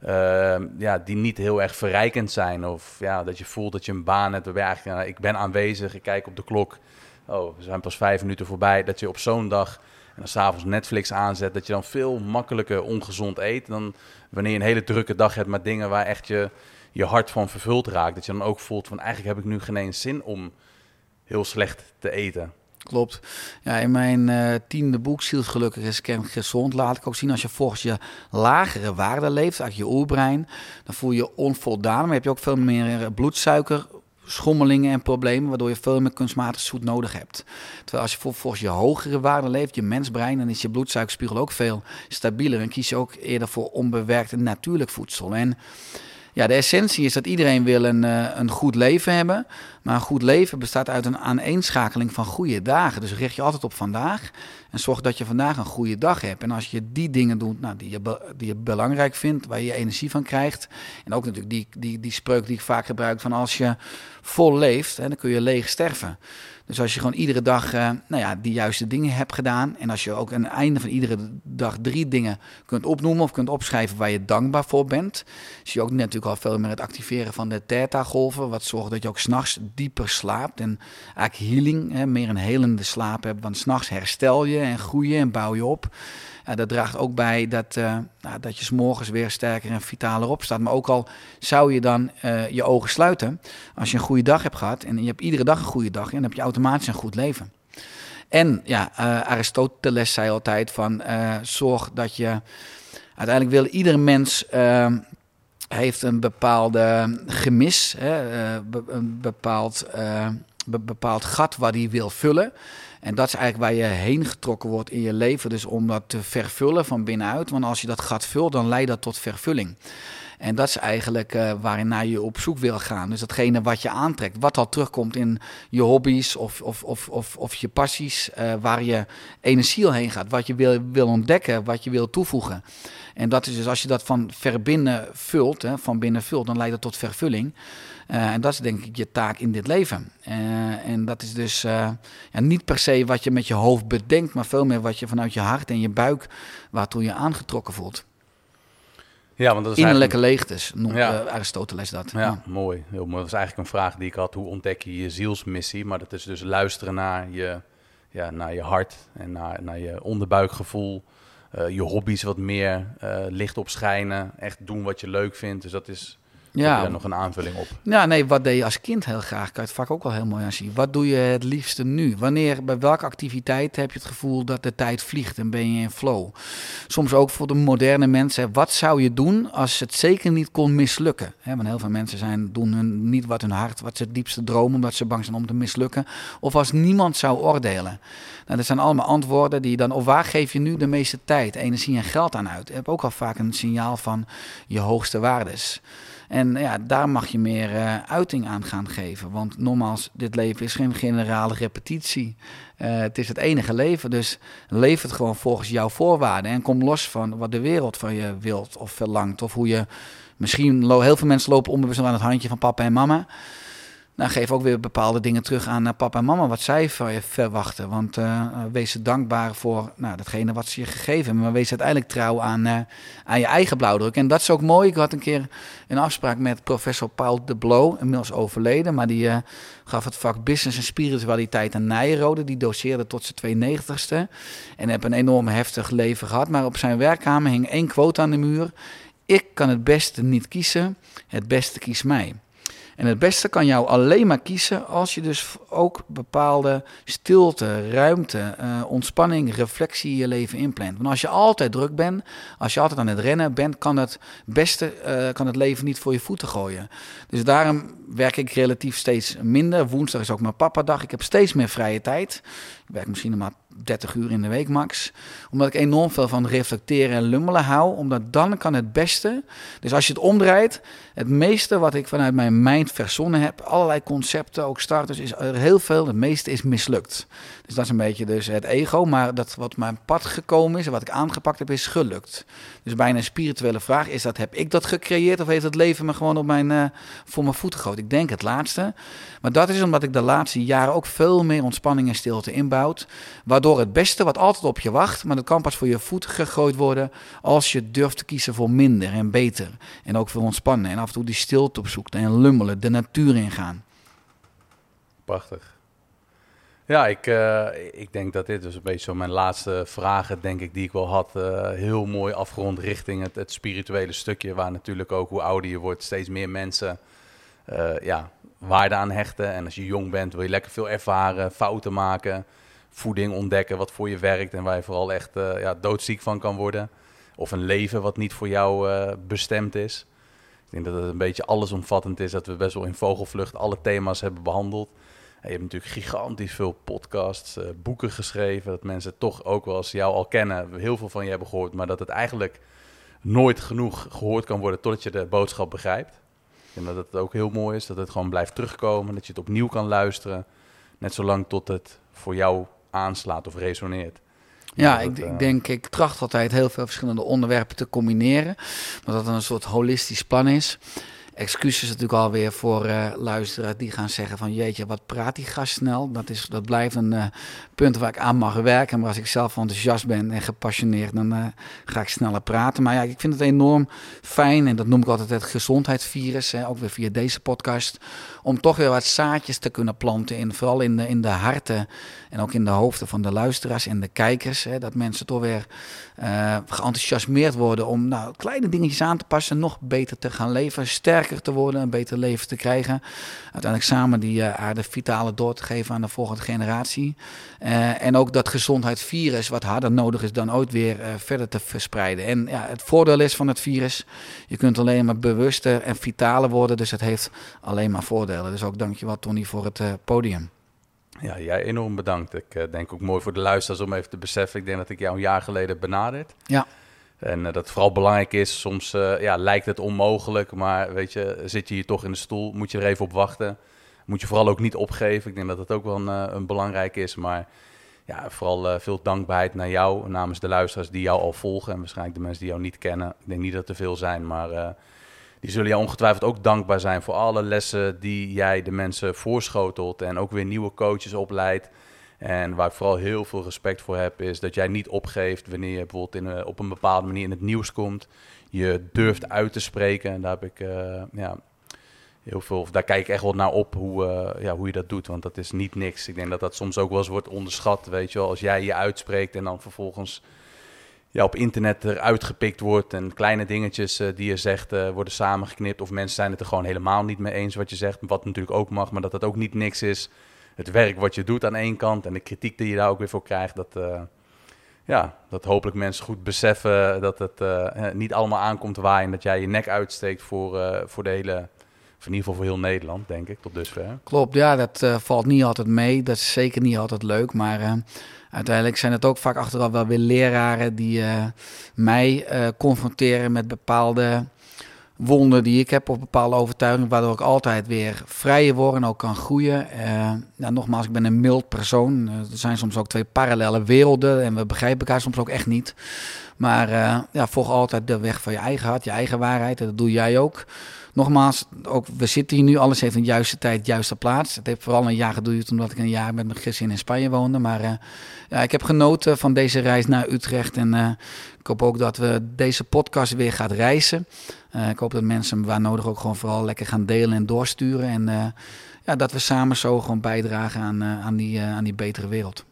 Ehm, ja, die niet heel erg verrijkend zijn. Of ja, dat je voelt dat je een baan hebt waarbij eigenlijk, nou, ik ben aanwezig, ik kijk op de klok. Oh, we zijn pas vijf minuten voorbij. Dat je op zo'n dag en dan s'avonds Netflix aanzet, dat je dan veel makkelijker ongezond eet dan wanneer je een hele drukke dag hebt met dingen waar echt je, je hart van vervuld raakt. Dat je dan ook voelt van eigenlijk heb ik nu geen eens zin om heel slecht te eten. Klopt. Ja, in mijn uh, tiende boek, Zielsgelukkig is gezond, laat ik ook zien als je volgens je lagere waarde leeft, uit je oerbrein, dan voel je je onvoldaan. Maar heb je ook veel meer eh, bloedsuiker, schommelingen en problemen, waardoor je veel meer kunstmatig zoet nodig hebt. Terwijl als je volgens je hogere waarde leeft, je mensbrein, dan is je bloedsuikerspiegel ook veel stabieler en kies je ook eerder voor onbewerkt en natuurlijk voedsel. En ja, de essentie is dat iedereen wil een, uh, een goed leven hebben. Maar een goed leven bestaat uit een aaneenschakeling van goede dagen. Dus richt je altijd op vandaag. En zorg dat je vandaag een goede dag hebt. En als je die dingen doet nou, die, je, die je belangrijk vindt, waar je energie van krijgt. En ook natuurlijk die, die, die spreuk die ik vaak gebruik van als je vol leeft, hè, dan kun je leeg sterven. Dus als je gewoon iedere dag uh, nou ja, die juiste dingen hebt gedaan. En als je ook aan het einde van iedere dag drie dingen kunt opnoemen of kunt opschrijven waar je dankbaar voor bent. Zie je ook natuurlijk al veel meer het activeren van de theta-golven. Wat zorgt dat je ook s'nachts dieper slaapt. En eigenlijk healing, hè, meer een helende slaap hebt. Want s'nachts herstel je en groei je en bouw je op. Uh, dat draagt ook bij dat, uh, nou, dat je s'morgens weer sterker en vitaler opstaat. Maar ook al zou je dan uh, je ogen sluiten, als je een goede dag hebt gehad en je hebt iedere dag een goede dag, en dan heb je automatisch een goed leven. En ja, Aristoteles zei altijd van zorg dat je uiteindelijk wil iedere mens heeft een bepaalde gemis, hè, een bepaald, bepaald gat wat hij wil vullen. En dat is eigenlijk waar je heen getrokken wordt in je leven. Dus om dat te vervullen van binnenuit. Want als je dat gat vult, dan leidt dat tot vervulling. En dat is eigenlijk uh, waarin je op zoek wil gaan. Dus datgene wat je aantrekt, wat al terugkomt in je hobby's of, of, of, of, of je passies, uh, waar je energie heen gaat, wat je wil, wil ontdekken, wat je wil toevoegen. En dat is dus als je dat van verbinnen vult, hè, van binnen vult, dan leidt dat tot vervulling. Uh, en dat is denk ik je taak in dit leven. Uh, en dat is dus uh, ja, niet per se wat je met je hoofd bedenkt, maar veel meer wat je vanuit je hart en je buik, waartoe je aangetrokken voelt. Ja, want dat is Innerlijke eigenlijk... leegtes, noemt ja. Aristoteles dat. Ja, ja, mooi. Heel mooi. Dat is eigenlijk een vraag die ik had. Hoe ontdek je je zielsmissie? Maar dat is dus luisteren naar je, ja, naar je hart en naar, naar je onderbuikgevoel. je hobby's wat meer licht op schijnen. Echt doen wat je leuk vindt. Dus dat is ja. Heb je nog een aanvulling op? Ja, nee, wat deed je als kind heel graag? Kan je het vaak ook wel heel mooi aan zien. Wat doe je het liefste nu? Wanneer, bij welke activiteit heb je het gevoel dat de tijd vliegt en ben je in flow? Soms ook voor de moderne mensen. Wat zou je doen als het zeker niet kon mislukken? want heel veel mensen zijn, doen hun, niet wat hun hart, wat ze het diepste dromen, omdat ze bang zijn om te mislukken. Of als niemand zou oordelen. Nou, dat zijn allemaal antwoorden die dan, of waar geef je nu de meeste tijd, energie en geld aan uit? Je hebt ook al vaak een signaal van je hoogste waardes. En ja, daar mag je meer uh, uiting aan gaan geven. Want nogmaals, dit leven is geen generale repetitie. Uh, het is het enige leven, dus leef het gewoon volgens jouw voorwaarden. En kom los van wat de wereld van je wilt of verlangt. Of hoe je, misschien, heel veel mensen lopen onbewust aan het handje van papa en mama. Nou, geef ook weer bepaalde dingen terug aan uh, papa en mama, wat zij verwachten. Want uh, wees ze dankbaar voor nou, datgene wat ze je gegeven hebben. Maar wees uiteindelijk trouw aan, aan je eigen blauwdruk. En dat is ook mooi. Ik had een keer een afspraak met professor Paul de Blow, inmiddels overleden. Maar die gaf het vak Business en Spiritualiteit aan Nijrode. Die doseerde tot zijn 92ste. En heb een enorm heftig leven gehad. Maar op zijn werkkamer hing één quote aan de muur. Ik kan het beste niet kiezen, het beste kiest mij. En het beste kan jou alleen maar kiezen als je dus ook bepaalde stilte, ruimte, uh, ontspanning, reflectie in je leven inplant. Want als je altijd druk bent, als je altijd aan het rennen bent, kan het beste, uh, kan het leven niet voor je voeten gooien. Dus daarom werk ik relatief steeds minder. Woensdag is ook mijn papa-dag. Ik heb steeds meer vrije tijd. Ik werk misschien maar 30 uur in de week max. Omdat ik enorm veel van reflecteren en lummelen hou. Omdat dan kan het beste. Dus als je het omdraait. Het meeste wat ik vanuit mijn mind verzonnen heb. Allerlei concepten, ook starters. Is er heel veel. Het meeste is mislukt. Dus dat is een beetje dus het ego. Maar dat wat mijn pad gekomen is. En wat ik aangepakt heb is gelukt. Dus bijna een spirituele vraag. Is dat, heb ik dat gecreëerd? Of heeft het leven me gewoon op mijn, uh, voor mijn voeten gegooid? Ik denk het laatste. Maar dat is omdat ik de laatste jaren ook veel meer ontspanning en stilte inbouwt. Waardoor het beste wat altijd op je wacht, maar dat kan pas voor je voet gegooid worden als je durft te kiezen voor minder en beter. En ook voor ontspannen en af en toe die stilte opzoekt en lummelen, de natuur ingaan. Prachtig. Ja, ik, uh, ik denk dat dit dus een beetje zo mijn laatste vragen, denk ik, die ik wel had, uh, heel mooi afgerond richting het, het, spirituele stukje, waar natuurlijk ook hoe ouder je wordt, steeds meer mensen uh, ja, waarde aan hechten. En als je jong bent, wil je lekker veel ervaren, fouten maken, voeding ontdekken wat voor je werkt en waar je vooral echt ja, doodziek van kan worden. Of een leven wat niet voor jou bestemd is. Ik denk dat het een beetje allesomvattend is, dat we best wel in vogelvlucht alle thema's hebben behandeld. Je hebt natuurlijk gigantisch veel podcasts, uh, boeken geschreven, dat mensen toch ook wel als jou al kennen, heel veel van je hebben gehoord, maar dat het eigenlijk nooit genoeg gehoord kan worden totdat je de boodschap begrijpt. En dat het ook heel mooi is dat het gewoon blijft terugkomen, dat je het opnieuw kan luisteren. Net zolang tot het voor jou aanslaat of resoneert. Ja, ik, ik, denk, ik tracht altijd heel veel verschillende onderwerpen te combineren. Maar dat een soort holistisch plan is excuses natuurlijk alweer voor uh, luisteraars die gaan zeggen van jeetje, wat praat die gast snel. Dat, is, dat blijft een uh, punt waar ik aan mag werken. Maar als ik zelf enthousiast ben en gepassioneerd, dan uh, ga ik sneller praten. Maar ja, ik vind het enorm fijn en dat noem ik altijd het gezondheidsvirus, hè, ook weer via deze podcast, om toch weer wat zaadjes te kunnen planten. In, vooral in de, in de harten en ook in de hoofden van de luisteraars en de kijkers. Hè, dat mensen toch weer geenthousiasmeerd worden om nou, kleine dingetjes aan te passen, nog beter te gaan leven, sterker te worden, een beter leven te krijgen. Uiteindelijk samen die uh, aarde vitale door te geven aan de volgende generatie. Uh, en ook dat gezondheidsvirus, wat harder nodig is dan ooit weer uh, verder te verspreiden. En ja, het voordeel is van het virus, je kunt alleen maar bewuster en vitaler worden. Dus het heeft alleen maar voordelen. Dus ook dankjewel Tony voor het podium. Ja, jij enorm bedankt. Ik denk ook mooi voor de luisteraars om even te beseffen. Ik denk dat ik jou een jaar geleden benaderd. Ja. En uh, dat vooral belangrijk is, soms ja, lijkt het onmogelijk, maar weet je, zit je hier toch in de stoel, moet je er even op wachten. Moet je vooral ook niet opgeven. Ik denk dat dat ook wel een, een belangrijk is. Maar ja, vooral veel dankbaarheid naar jou, namens de luisteraars die jou al volgen. En waarschijnlijk de mensen die jou niet kennen. Ik denk niet dat er veel zijn, maar die zullen jou ongetwijfeld ook dankbaar zijn voor alle lessen die jij de mensen voorschotelt. En ook weer nieuwe coaches opleidt. En waar ik vooral heel veel respect voor heb, is dat jij niet opgeeft wanneer je bijvoorbeeld in, uh, op een bepaalde manier in het nieuws komt. Je durft uit te spreken. En daar heb ik uh, ja, heel veel, of daar kijk ik echt wel naar op hoe, uh, ja, hoe je dat doet. Want dat is niet niks. Ik denk dat dat soms ook wel eens wordt onderschat. Weet je wel, als jij je uitspreekt en dan vervolgens ja, op internet eruit gepikt wordt. En kleine dingetjes die je zegt worden samengeknipt. Of mensen zijn het er gewoon helemaal niet mee eens wat je zegt. Wat natuurlijk ook mag, maar dat dat ook niet niks is het werk wat je doet aan één kant en de kritiek die je daar ook weer voor krijgt, dat, uh, ja, dat hopelijk mensen goed beseffen dat het niet allemaal aankomt waaien. Dat jij je nek uitsteekt voor, voor de hele, of in ieder geval voor heel Nederland, denk ik, tot dusver. Klopt, ja, dat valt niet altijd mee. Dat is zeker niet altijd leuk, maar uiteindelijk zijn het ook vaak achteraf wel weer leraren die mij confronteren met bepaalde wonden die ik heb of bepaalde overtuigingen, waardoor ik altijd weer vrijer word en ook kan groeien. Nou, nogmaals, ik ben een mild persoon. Er zijn soms ook twee parallele werelden en we begrijpen elkaar soms ook echt niet. Maar ja, volg altijd de weg van je eigen hart, je eigen waarheid. En dat doe jij ook. Nogmaals, ook, we zitten hier nu, alles heeft een juiste tijd, juiste plaats. Het heeft vooral een jaar geduurd omdat ik een jaar met mijn gezin in Spanje woonde. Maar uh, ja, ik heb genoten van deze reis naar Utrecht. En uh, ik hoop ook dat we deze podcast weer gaan reizen. Uh, ik hoop dat mensen waar nodig ook gewoon vooral lekker gaan delen en doorsturen. En ja, dat we samen zo gewoon bijdragen aan, aan, die, aan die betere wereld.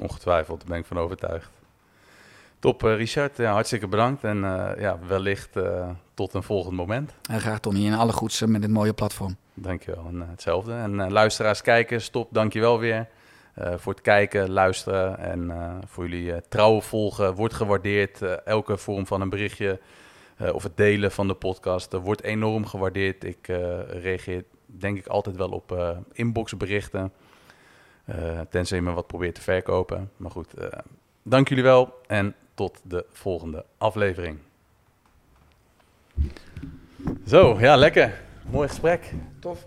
Ongetwijfeld, daar ben ik van overtuigd. Top, Richard. Ja, hartstikke bedankt. En ja, wellicht tot een volgend moment. En graag Tony. En alle goeds met dit mooie platform. Dankjewel. En hetzelfde. En luisteraars, kijkers, top. Dankjewel weer. Uh, voor het kijken, luisteren en uh, voor jullie uh, trouwe volgen. Wordt gewaardeerd. elke vorm van een berichtje of het delen van de podcast wordt enorm gewaardeerd. Ik reageer denk ik altijd wel op inboxberichten. tenzij je me wat probeert te verkopen. Maar goed, dank jullie wel en tot de volgende aflevering. Zo, ja, lekker. Mooi gesprek. Tof.